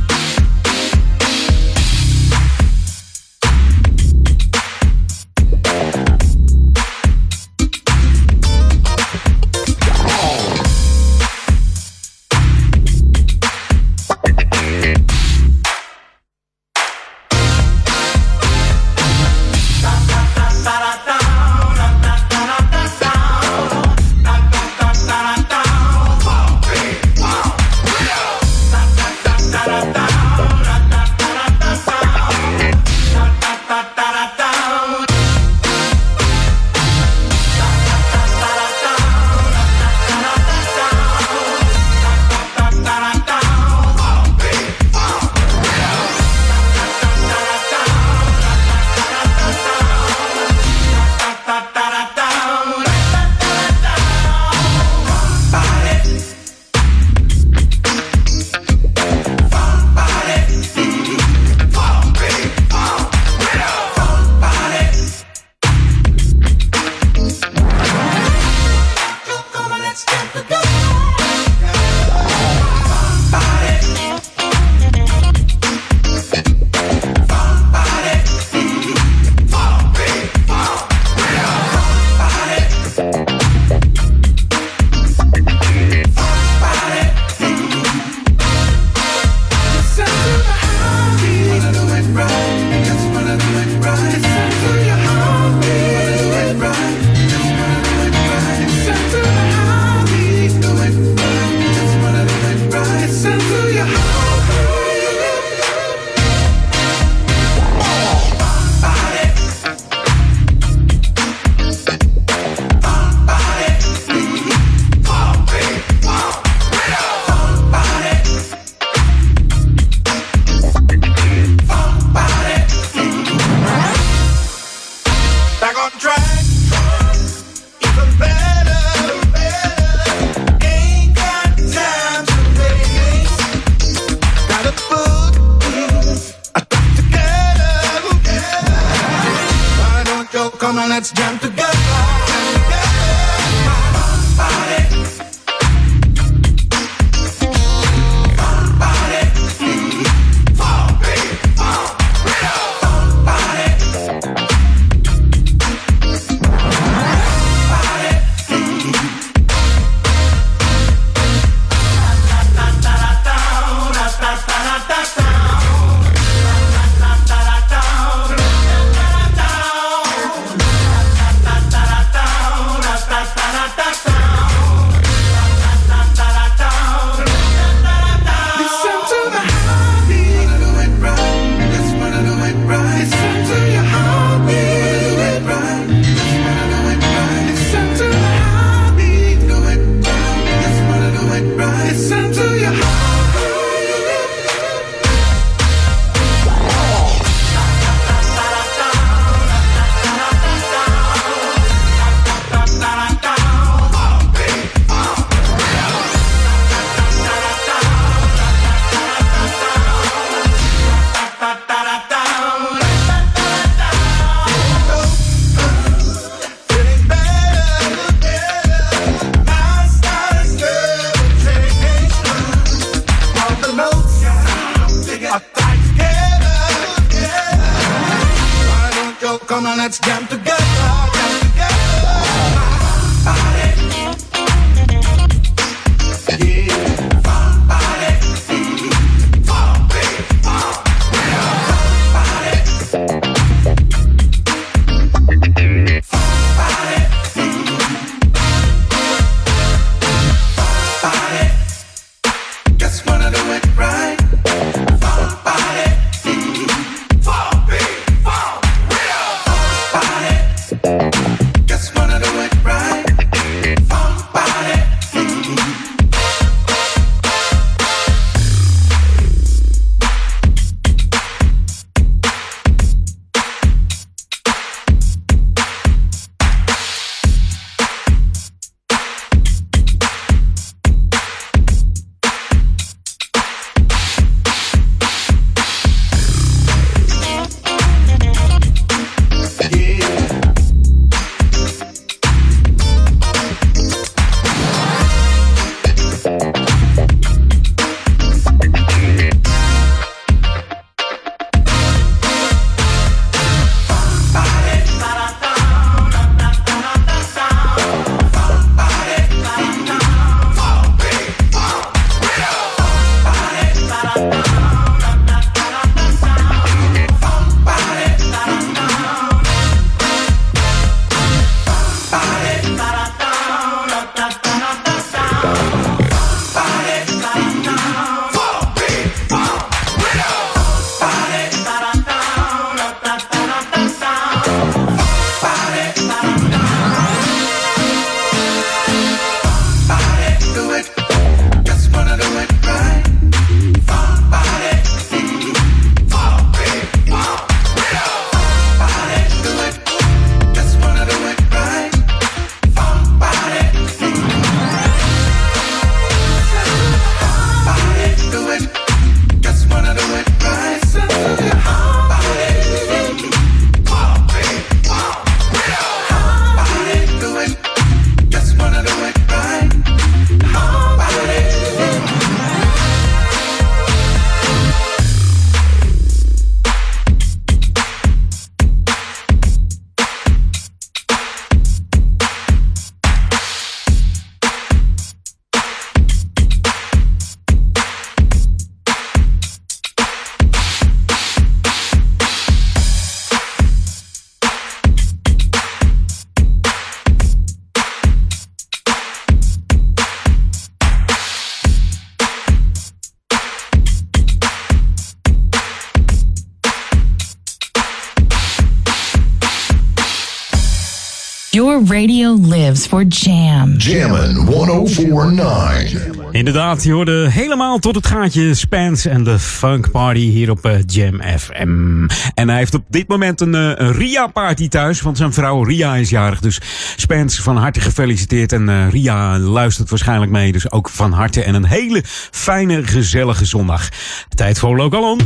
Speaker 3: loves for jam.
Speaker 7: Jammin' 1049.
Speaker 1: Inderdaad, je hoorde helemaal tot het gaatje Spence en de Funk Party hier op eh, Jam FM. En hij heeft op dit moment een, eh, een Ria-party thuis, want zijn vrouw Ria is jarig. Dus Spence, van harte gefeliciteerd. En eh, Ria luistert waarschijnlijk mee, dus ook van harte. En een hele fijne, gezellige zondag. Tijd voor Lokalon.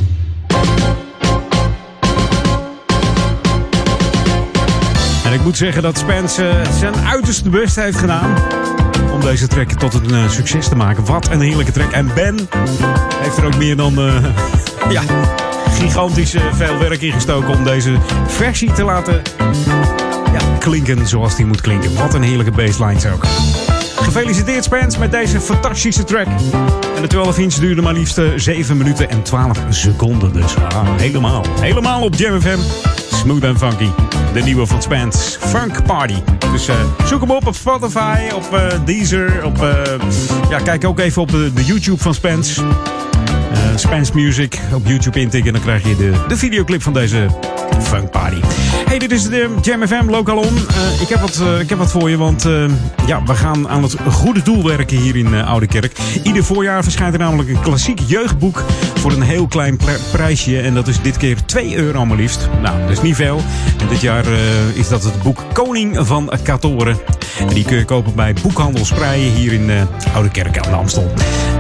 Speaker 1: Ik moet zeggen dat Spence eh, zijn uiterste best heeft gedaan om deze track tot een eh, succes te maken. Wat een heerlijke track. En Ben heeft er ook meer dan eh, ja, gigantisch veel werk in gestoken om deze versie te laten ja, klinken zoals die moet klinken. Wat een heerlijke baselines ook. Gefeliciteerd Spence met deze fantastische track. En de 12 inch duurde maar liefst eh, 7 minuten en 12 seconden. Dus ah, helemaal, helemaal op Jam FM. Smooth and funky. De nieuwe van Spence. Funk Party. Dus eh, zoek hem op op Spotify, op eh, Deezer. Op, eh, ja, kijk ook even op de, YouTube van Spence. Spence Music op YouTube intikken. En dan krijg je de, de videoclip van deze Funk Party. Hey, dit is de Jam FM Local On. Eh, ik, heb wat, ik heb wat voor je, want ja, we gaan aan het goede doel werken hier in Oude Kerk. Ieder voorjaar verschijnt er namelijk een klassiek jeugdboek voor een heel klein pr- prijsje. En dat is dit keer 2 euro maar liefst. Nou, dat is niet En dit jaar eh, is dat het boek Koning van Katoren. En die kun je kopen bij Boekhandel Spreien hier in eh, Oude Kerk aan de Amstel.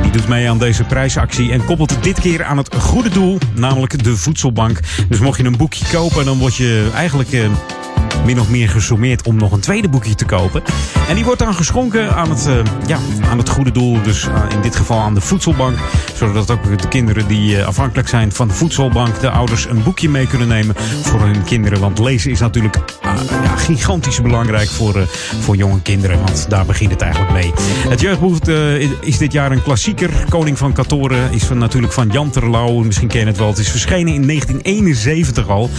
Speaker 1: Die doet mee aan deze prijsactie en koppelt dit keer aan het goede doel, namelijk de voedselbank. Dus mocht je een boekje kopen, dan word je eigenlijk eh, min of meer gesommeerd om nog een tweede boekje te kopen. En die wordt dan geschonken aan het, eh, ja, aan het goede doel, dus eh, in dit geval aan de voedselbank. Zodat ook de kinderen die eh, afhankelijk zijn van de voedselbank, de ouders een boekje mee kunnen nemen voor hun kinderen. Want lezen is natuurlijk ja, gigantisch belangrijk voor, voor jonge kinderen, want daar begint het eigenlijk mee. Het jeugdboek is dit jaar een klassieker. Koning van Katoren is van, natuurlijk van Jan Terlouw. Misschien ken je het wel. Het is verschenen in 1971 al.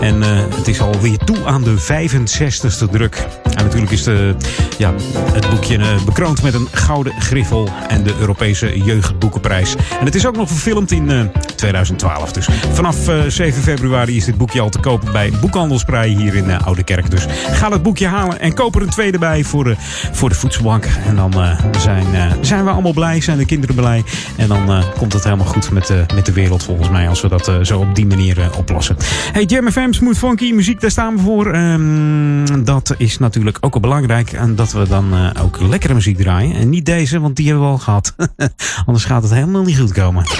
Speaker 1: En het is alweer toe aan de 65ste druk. En natuurlijk is de, ja, het boekje eh, bekroond met een gouden griffel en de Europese Jeugdboekenprijs. En het is ook nog verfilmd in eh, 2012. Dus vanaf eh, 7 februari is dit boekje al te kopen bij Boekhandelsprij hier in eh, Oude Kerk. Dus ga dat boekje halen en koop er een tweede bij voor de, voor de voedselbank. En dan eh, zijn, eh, zijn we allemaal blij, zijn de kinderen blij. En dan eh, komt het helemaal goed met, de met de wereld volgens mij als we dat eh, zo op die manier eh, oplossen. Hey, Jam FM, Smooth Funky, muziek, daar staan we voor. Ehm, dat is natuurlijk ook wel belangrijk. En dat we dan eh, ook lekkere muziek draaien. En niet deze, want die hebben we al gehad. Anders gaat het helemaal niet goed komen.
Speaker 18: 24-7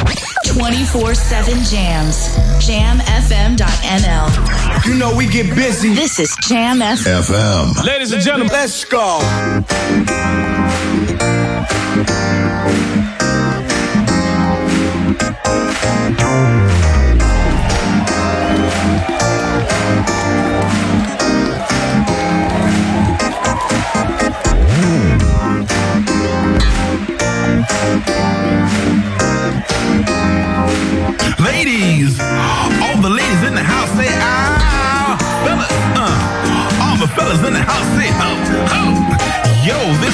Speaker 18: jams. Jamfm.nl.
Speaker 8: You know we get busy.
Speaker 18: This is Jam FM.
Speaker 7: FM.
Speaker 8: Ladies and gentlemen, let's go.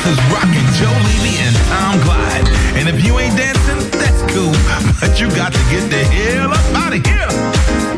Speaker 12: This is Rockin' Joe Levy and Tom Clyde. And if you ain't dancing, that's cool. But you got to get the hell up out of here.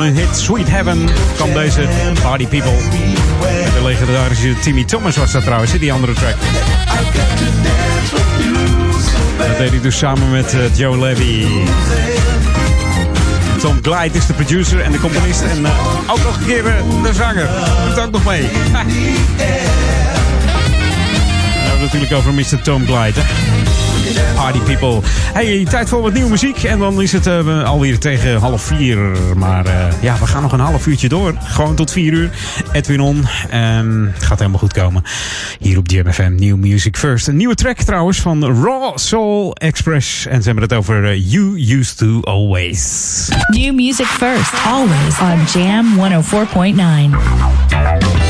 Speaker 1: Van hun hit Sweet Heaven kwam deze Party People. Met de legendarische Timmy Thomas was dat trouwens, die andere track. Dat deed hij dus samen met eh, Joe Levy. Tom Glide is de producer en de componist en eh, ook nog een keer eh, de zanger. Doet ook nog mee. We hebben het natuurlijk over Mr. Tom Glide. Party people. Hey, tijd voor wat nieuwe muziek. En dan is het eh, alweer tegen half vier. Maar eh, ja, we gaan nog een half uurtje door. Gewoon tot vier uur. Edwin On. Ehm, gaat helemaal goed komen. Hier op GMFM. New Music First. Een nieuwe track trouwens van Raw Soul Express. En ze hebben het over eh, You Used To Always.
Speaker 3: New music first, always on Jam 104.9.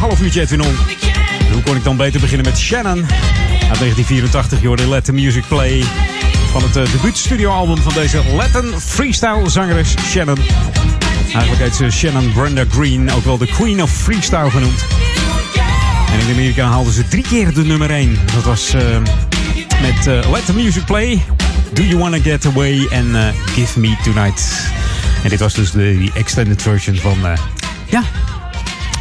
Speaker 1: laatste half uurtje Edwin On. En hoe kon ik dan beter beginnen met Shannon? Uit 1984, je hoorde Let the Music Play. Van het uh, debuutstudioalbum van deze Latin freestyle zangeres Shannon. Eigenlijk heet ze Shannon Brenda Green, ook wel de Queen of Freestyle genoemd. En in Amerika haalden ze drie keer de nummer 1. Dat was eh, met eh, Let the Music Play, Do You Wanna Get Away eh, Give Me Tonight. En dit was dus de extended version van, ja,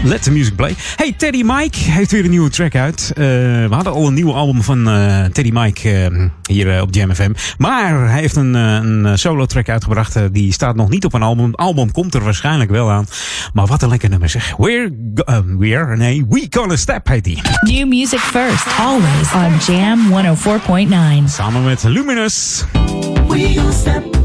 Speaker 1: Let the Music Play. Hey, Teddy Mike heeft weer een nieuwe track uit. Eh, we hadden al een nieuw album van eh, Teddy Mike eh, hier op Jam FM. Maar hij heeft een, een solo track uitgebracht. die staat nog niet op een album. album komt er waarschijnlijk wel aan. Maar wat een lekker nummer zeg. We're, go- we're nee, We Gonna Step heet die.
Speaker 3: New music first, always on Jam 104.9.
Speaker 1: Samen met Luminous.
Speaker 12: We step.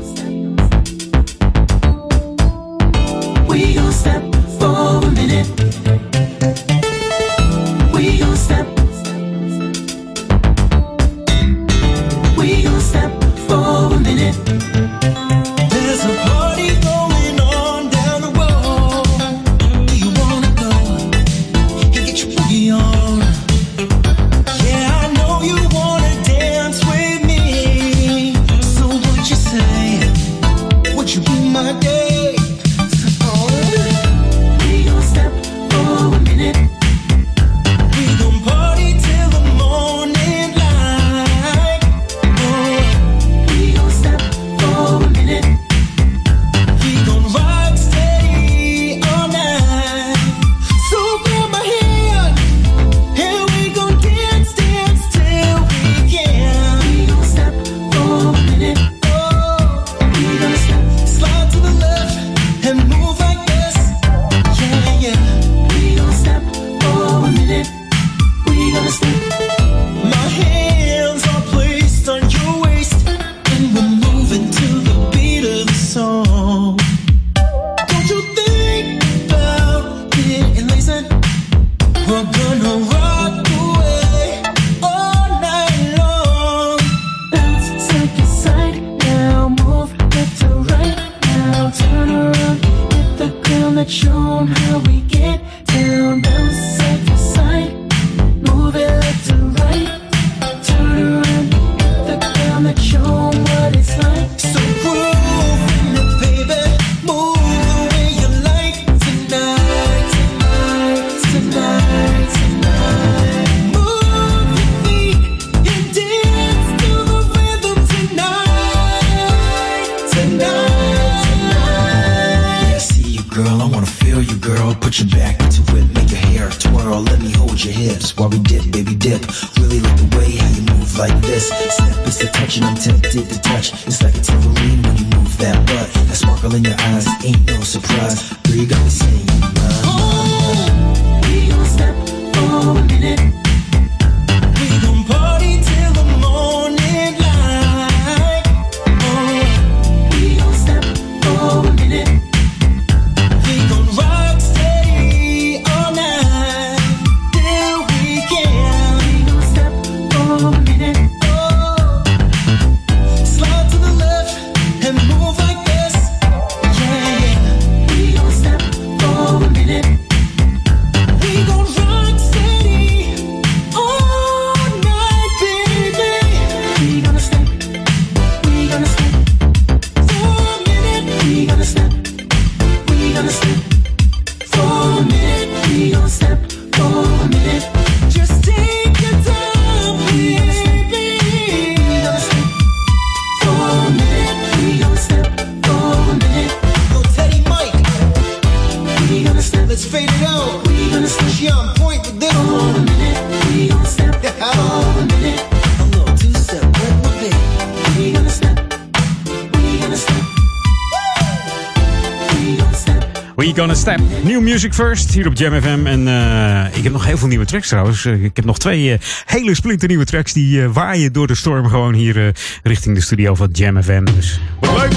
Speaker 12: Step.
Speaker 1: New Music First hier op Jam FM. En eh, ik heb nog heel veel nieuwe tracks trouwens. Eh, ik heb nog twee eh, hele splinternieuwe tracks die waaien door de storm gewoon hier richting de studio van Jam FM. Dus wat leuk!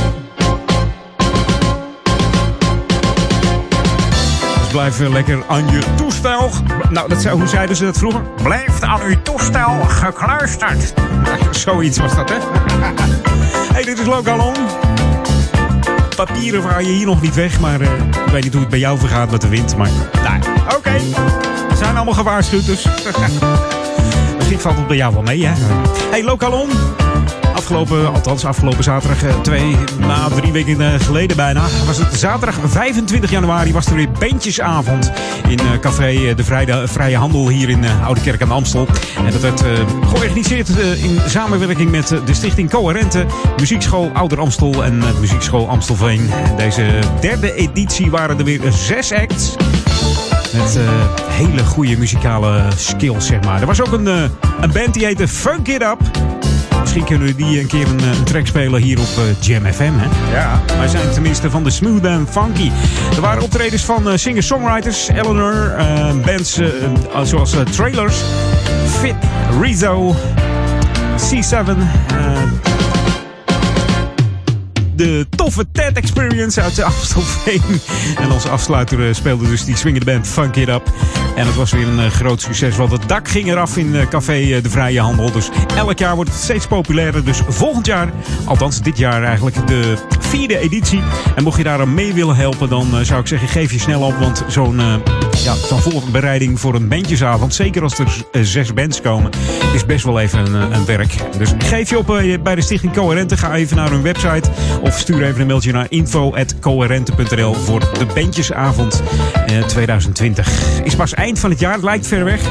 Speaker 1: Dus blijf lekker aan je toestel. Nou, dat zou, hoe zeiden ze dat vroeger? Blijf aan uw toestel gekluisterd. Zoiets was dat, hè? hey, dit is Local On. Papieren vaar je hier nog niet weg, maar eh, ik weet niet hoe het bij jou vergaat met de wind. Maar nou, oké. We zijn allemaal gewaarschuwd, dus. Misschien valt het bij jou wel mee, hè? Hey, Lokalon. Afgelopen, althans afgelopen zaterdag, eh, twee, na drie weken eh, geleden bijna, was het zaterdag 25 januari, was er weer bandjesavond in eh, café De Vrije, Vrije Handel hier in Oude Kerk aan de Amstel. En dat werd georganiseerd in samenwerking met de stichting Coherente, Muziekschool Ouder Amstel en Muziekschool Amstelveen. En deze derde editie waren er weer zes acts. Met hele goede muzikale skills, zeg maar. Er was ook een, een band die heette Funk It Up. Misschien kunnen we die een keer een, eh, een track spelen hier op eh, Jam FM, hè? Ja. Wij zijn tenminste van de Smooth and Funky. Er waren optredens van eh, singer-songwriters, Eleanor, bands eh, zoals Trailers, Fit, Rizzo, C7, eh, de toffe Ted Experience uit de Amstelveen. En als afsluiter eh, speelde dus die swingende band Funk It Up. En het was weer een eh, groot succes, want het dak ging eraf in eh, Café De Vrije Handel. Dus elk jaar wordt het steeds populairder. Dus volgend jaar, althans dit jaar eigenlijk, de vierde editie. En mocht je daar aan mee willen helpen, dan zou ik zeggen, geef je snel op. Want zo'n ja, zo'n voorbereiding voor een bandjesavond, zeker als er zes bands komen, is best wel even een, een werk. Dus geef je op bij de Stichting Coherente. Ga even naar hun website of stuur even een mailtje naar info.coherente.nl voor de bandjesavond eh, 2020. Is pas eind van het jaar, het lijkt ver weg.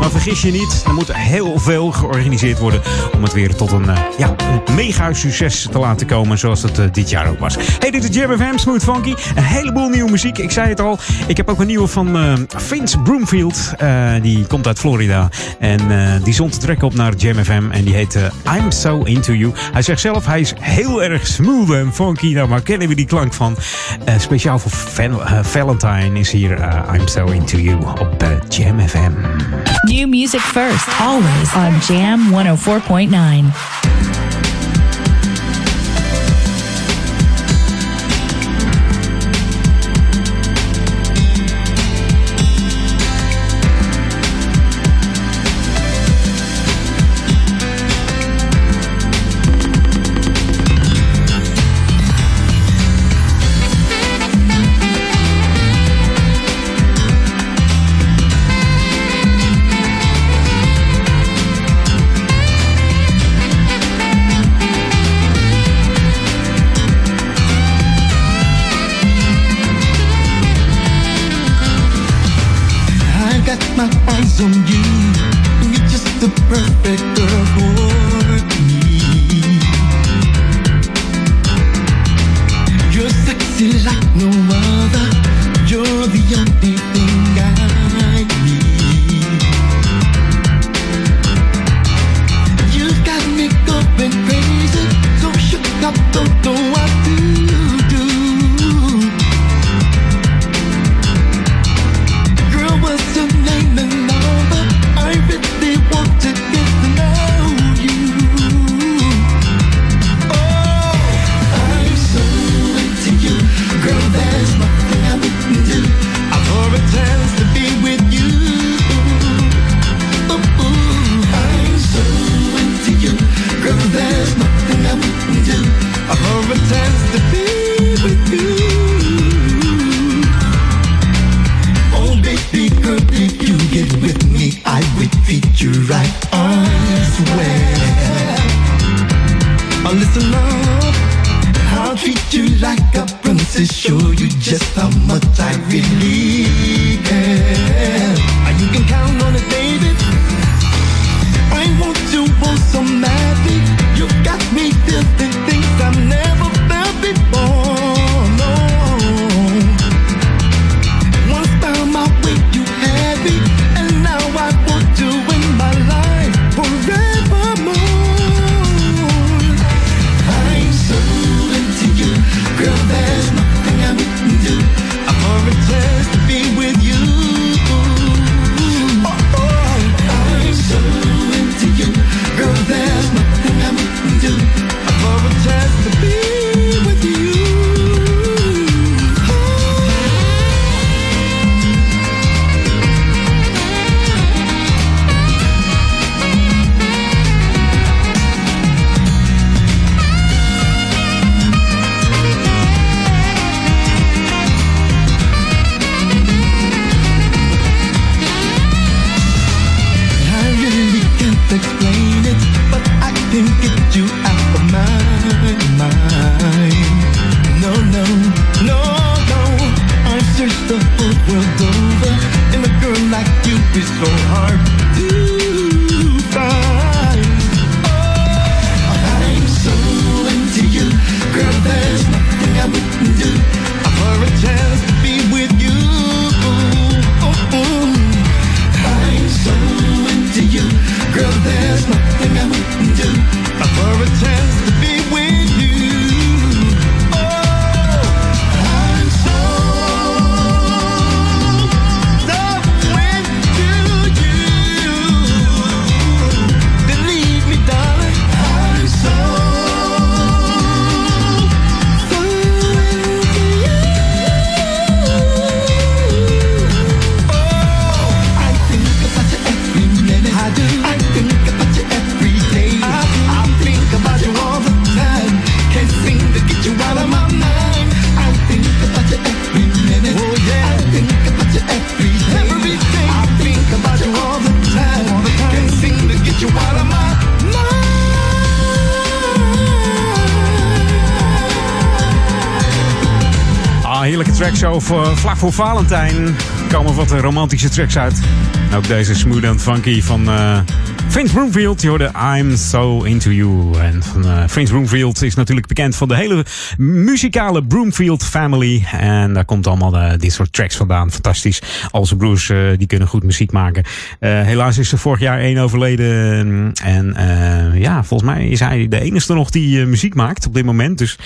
Speaker 1: Maar vergis je niet, er moet heel veel georganiseerd worden om het weer tot een, eh, ja, een mega succes te laten komen zoals het eh, dit jaar ook was. Hey, dit is Jam FM, Smooth Funky. Een heleboel nieuwe muziek. Ik zei het al, ik heb ook een nieuwe van eh, Vince Broomfield. Eh, die komt uit Florida. En eh, die zond de track op naar Jam FM en die heet eh, I'm So Into You. Hij zegt zelf, hij is heel erg smooth en funky. Nou, maar kennen we die klank van? Eh, speciaal voor eh, Valentine is hier eh, I'm So Into You op Jam FM.
Speaker 3: New music first, always on Jam 104.9.
Speaker 21: perfect girl
Speaker 12: who voor Valentijn komen wat romantische tracks uit. En ook deze smooth and funky van uh, Vince Broomfield. Die hoorde I'm So Into You. En uh, Vince Broomfield is natuurlijk bekend van de hele muzikale Broomfield family. En daar komt allemaal uh, dit soort tracks vandaan. Fantastisch. Al zijn broers die kunnen goed muziek maken. helaas is er vorig jaar één overleden. En ja, volgens mij is hij de enige nog die muziek maakt op dit moment. Dus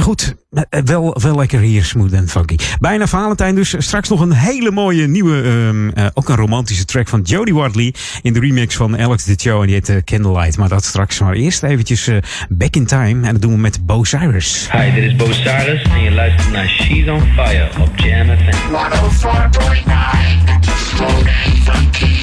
Speaker 12: maar goed, eh, eh, wel, wel lekker hier, smooth en funky. Bijna Valentijn dus. Straks nog een hele mooie nieuwe, ehm, eh, ook een romantische track van Jodie Wardley. In de remix van Alex de Joe en die heet Candlelight. Maar dat straks maar eerst eventjes back in time. En dat doen we met Bo Cyrus.
Speaker 3: Hi, dit is Bo Cyrus en je luistert naar She's on Fire op Jam FM. 104.9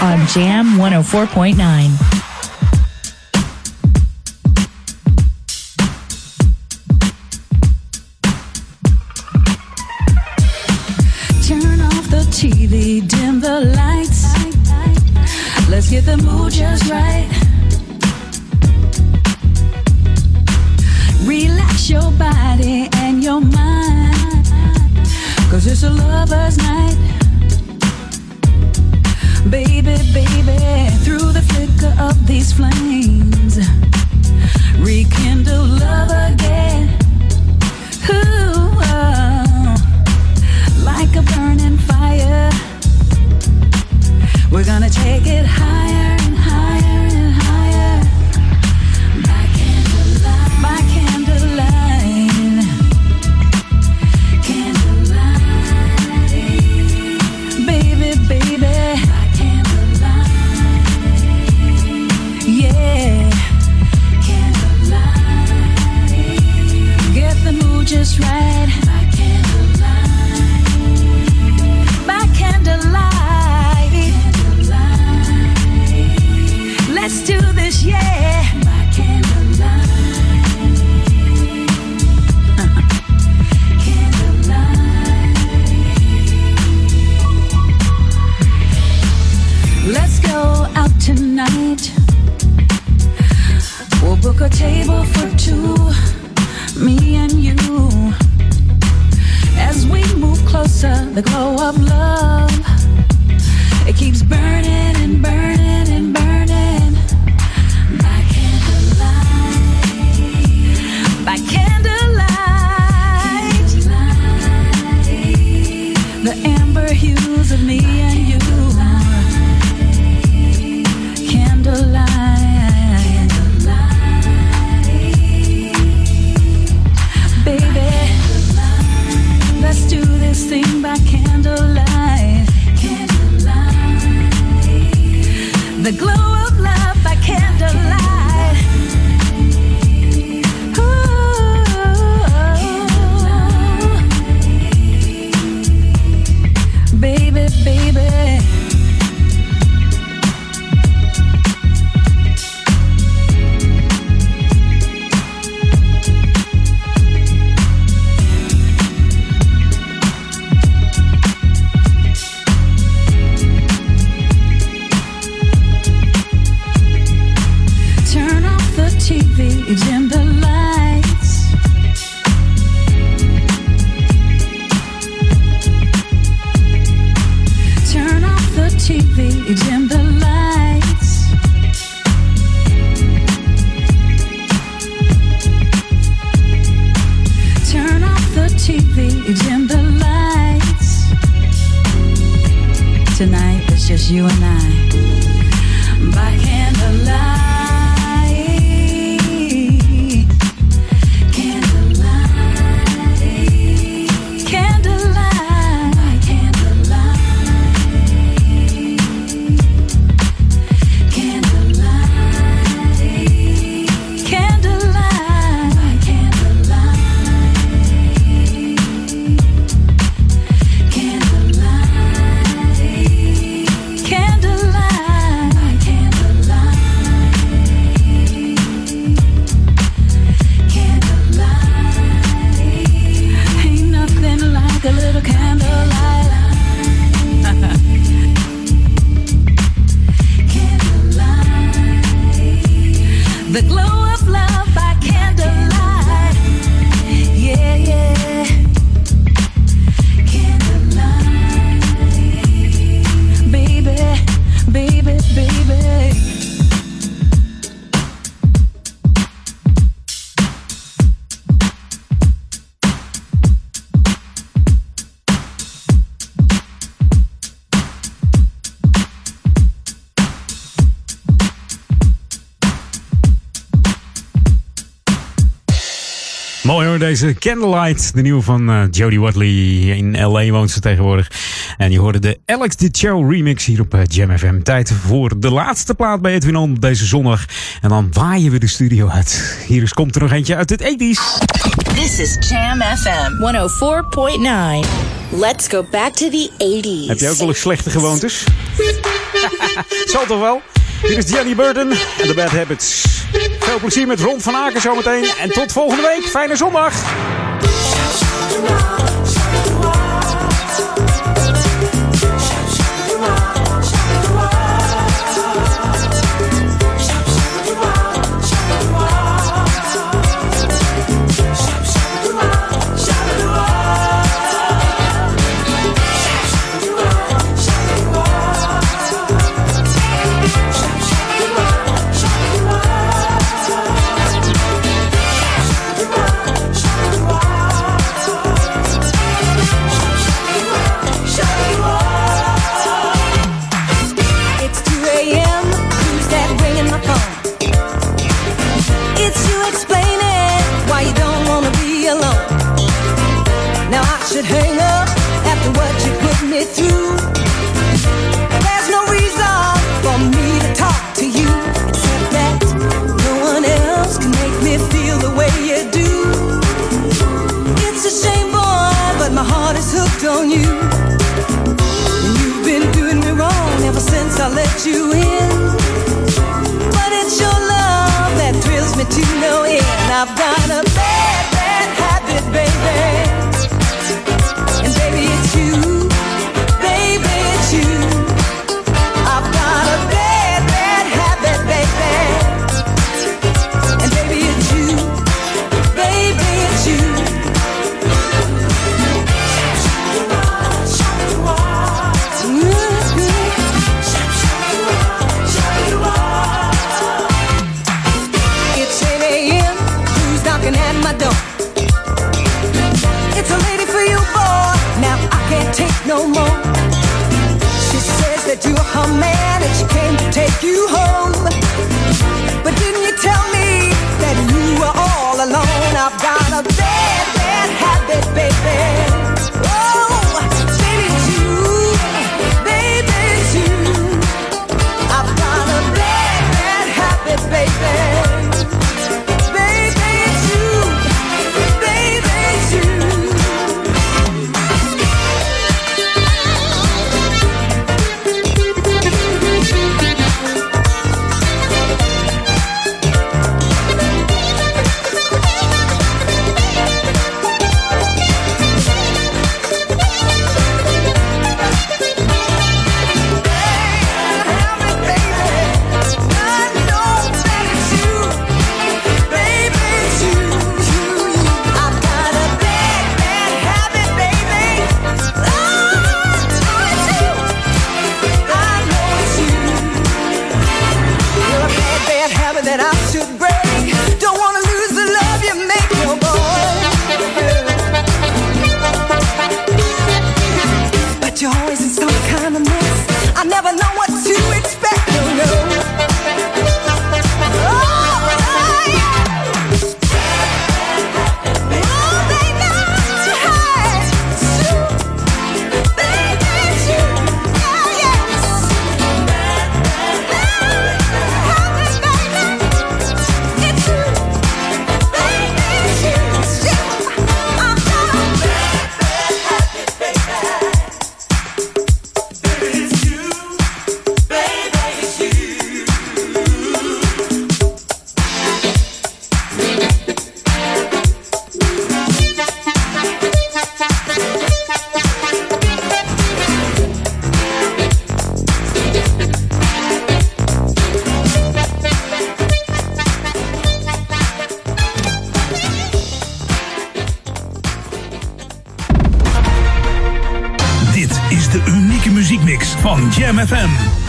Speaker 3: on Jam 104.9.
Speaker 1: deze Candlelight, de nieuwe van uh, Jodie Watley. In LA woont ze tegenwoordig. En je hoorde de Alex de Show remix hier op eh, Jam FM. Tijd voor de laatste plaat bij Edwin On deze zondag. En dan waaien we de studio uit. Hier is, komt er nog eentje uit het 80s.
Speaker 3: This is Jam FM 104.9. Let's go back to the 80s.
Speaker 1: Heb jij ook wel eens slechte gewoontes? Zal toch wel? Hier is Jenny Burden en de Bad Habits. Veel plezier met Ron van Aken zometeen. En tot volgende week. Fijne zondag.
Speaker 12: On you. And you've been doing me wrong ever since I let you in. But it's your love that thrills me to no end. I've got a bad, you home. But didn't you tell me that you were all alone? I've got a bad,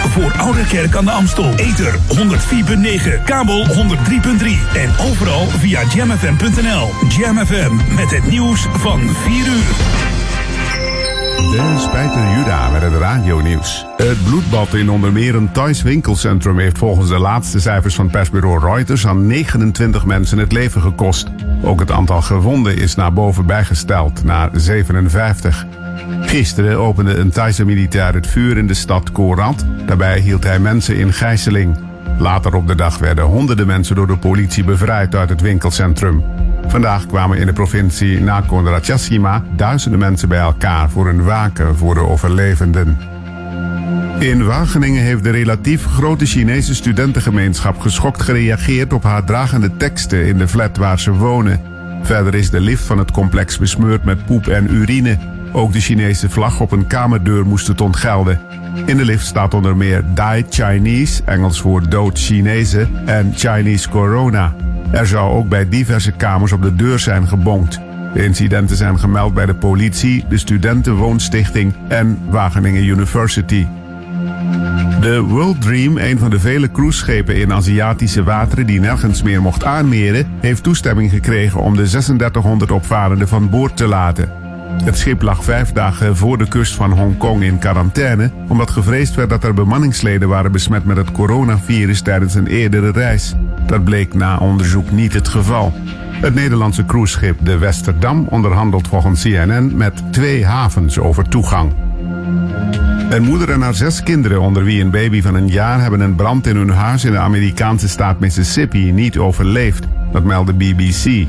Speaker 16: Voor Oude Kerk aan de Amstel. Ether 104.9, kabel 103.3 en overal via jamfm.nl. Jam FM met het nieuws van 4 uur.
Speaker 17: De Spijter Juda met het radio-nieuws. Het bloedbad in onder meer een Thais winkelcentrum heeft volgens de laatste cijfers van persbureau Reuters aan 29 mensen het leven gekost. Ook het aantal gewonden is naar boven bijgesteld, naar 57. Gisteren opende een Thaise militair het vuur in de stad Korat. Daarbij hield hij mensen in gijzeling. Later op de dag werden honderden mensen door de politie bevrijd uit het winkelcentrum. Vandaag kwamen in de provincie Nakhon Ratchasima duizenden mensen bij elkaar voor een waken voor de overlevenden. In Wageningen heeft de relatief grote Chinese studentengemeenschap geschokt gereageerd op haar dragende teksten in de flat waar ze wonen. Verder is de lift van het complex besmeurd met poep en urine. Ook de Chinese vlag op een kamerdeur moest het ontgelden. In de lift staat onder meer Die Chinese, Engels voor dood Chinezen, en Chinese Corona. Er zou ook bij diverse kamers op de deur zijn gebonkt. De incidenten zijn gemeld bij de politie, de Studentenwoonstichting en Wageningen University. De World Dream, een van de vele cruiseschepen in Aziatische wateren die nergens meer mocht aanmeren, heeft toestemming gekregen om de 3600 opvarenden van boord te laten. Het schip lag vijf dagen voor de kust van Hongkong in quarantaine, omdat gevreesd werd dat er bemanningsleden waren besmet met het coronavirus tijdens een eerdere reis. Dat bleek na onderzoek niet het geval. Het Nederlandse cruiseschip de Westerdam onderhandelt volgens CNN met twee havens over toegang. Een moeder en haar zes kinderen, onder wie een baby van een jaar, hebben een brand in hun huis in de Amerikaanse staat Mississippi niet overleefd. Dat meldde BBC.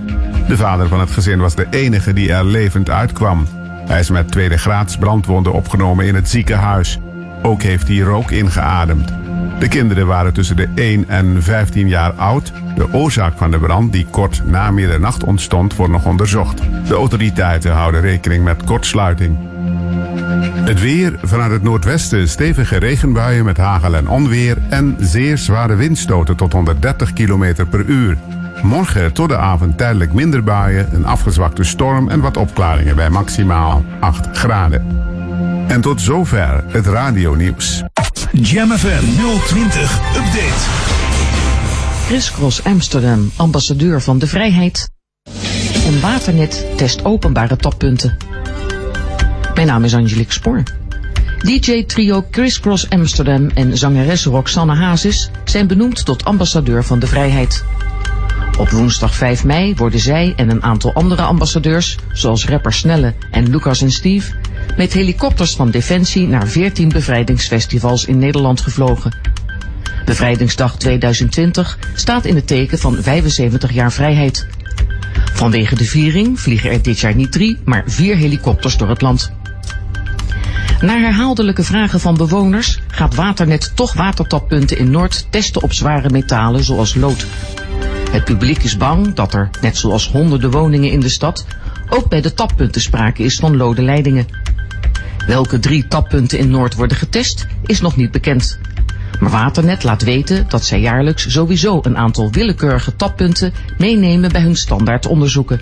Speaker 17: De vader van het gezin was de enige die er levend uitkwam. Hij is met tweede graads brandwonden opgenomen in het ziekenhuis. Ook heeft hij rook ingeademd. De kinderen waren tussen de 1 en 15 jaar oud. De oorzaak van de brand, die kort na middernacht ontstond, wordt nog onderzocht. De autoriteiten houden rekening met kortsluiting. Het weer vanuit het noordwesten stevige regenbuien met hagel en onweer en zeer zware windstoten tot 130 km per uur. Morgen tot de avond tijdelijk minder buien, een afgezwakte storm en wat opklaringen bij maximaal 8 graden. En tot zover het radionieuws.
Speaker 16: Jam FM 020 Update.
Speaker 22: Chris Cross Amsterdam, ambassadeur van de vrijheid. En Waternet test openbare tappunten. Mijn naam is Angelique Spoor. DJ-trio Chris Cross Amsterdam en zangeres Roxanne Hazes zijn benoemd tot ambassadeur van de vrijheid. Op woensdag 5 mei worden zij en een aantal andere ambassadeurs, zoals rapper Snelle en Lucas en Steve, met helikopters van Defensie naar 14 bevrijdingsfestivals in Nederland gevlogen. Bevrijdingsdag 2020 staat in het teken van 75 jaar vrijheid. Vanwege de viering vliegen er dit jaar niet drie, maar vier helikopters door het land. Na herhaaldelijke vragen van bewoners gaat Waternet toch watertappunten in Noord testen op zware metalen zoals lood. Het publiek is bang dat er, net zoals honderden woningen in de stad, ook bij de tappunten sprake is van lode leidingen. Welke drie tappunten in Noord worden getest, is nog niet bekend. Maar Waternet laat weten dat zij jaarlijks sowieso een aantal willekeurige tappunten meenemen bij hun standaard onderzoeken.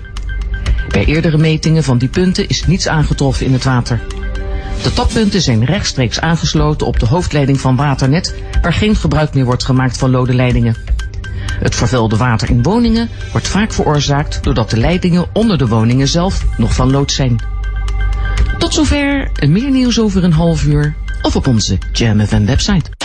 Speaker 22: Bij eerdere metingen van die punten is niets aangetroffen in het water. De tappunten zijn rechtstreeks aangesloten op de hoofdleiding van Waternet, waar geen gebruik meer wordt gemaakt van lode leidingen. Het vervuilde water in woningen wordt vaak veroorzaakt doordat de leidingen onder de woningen zelf nog van lood zijn. Tot zover, meer nieuws over een half uur of op onze Jam FM website.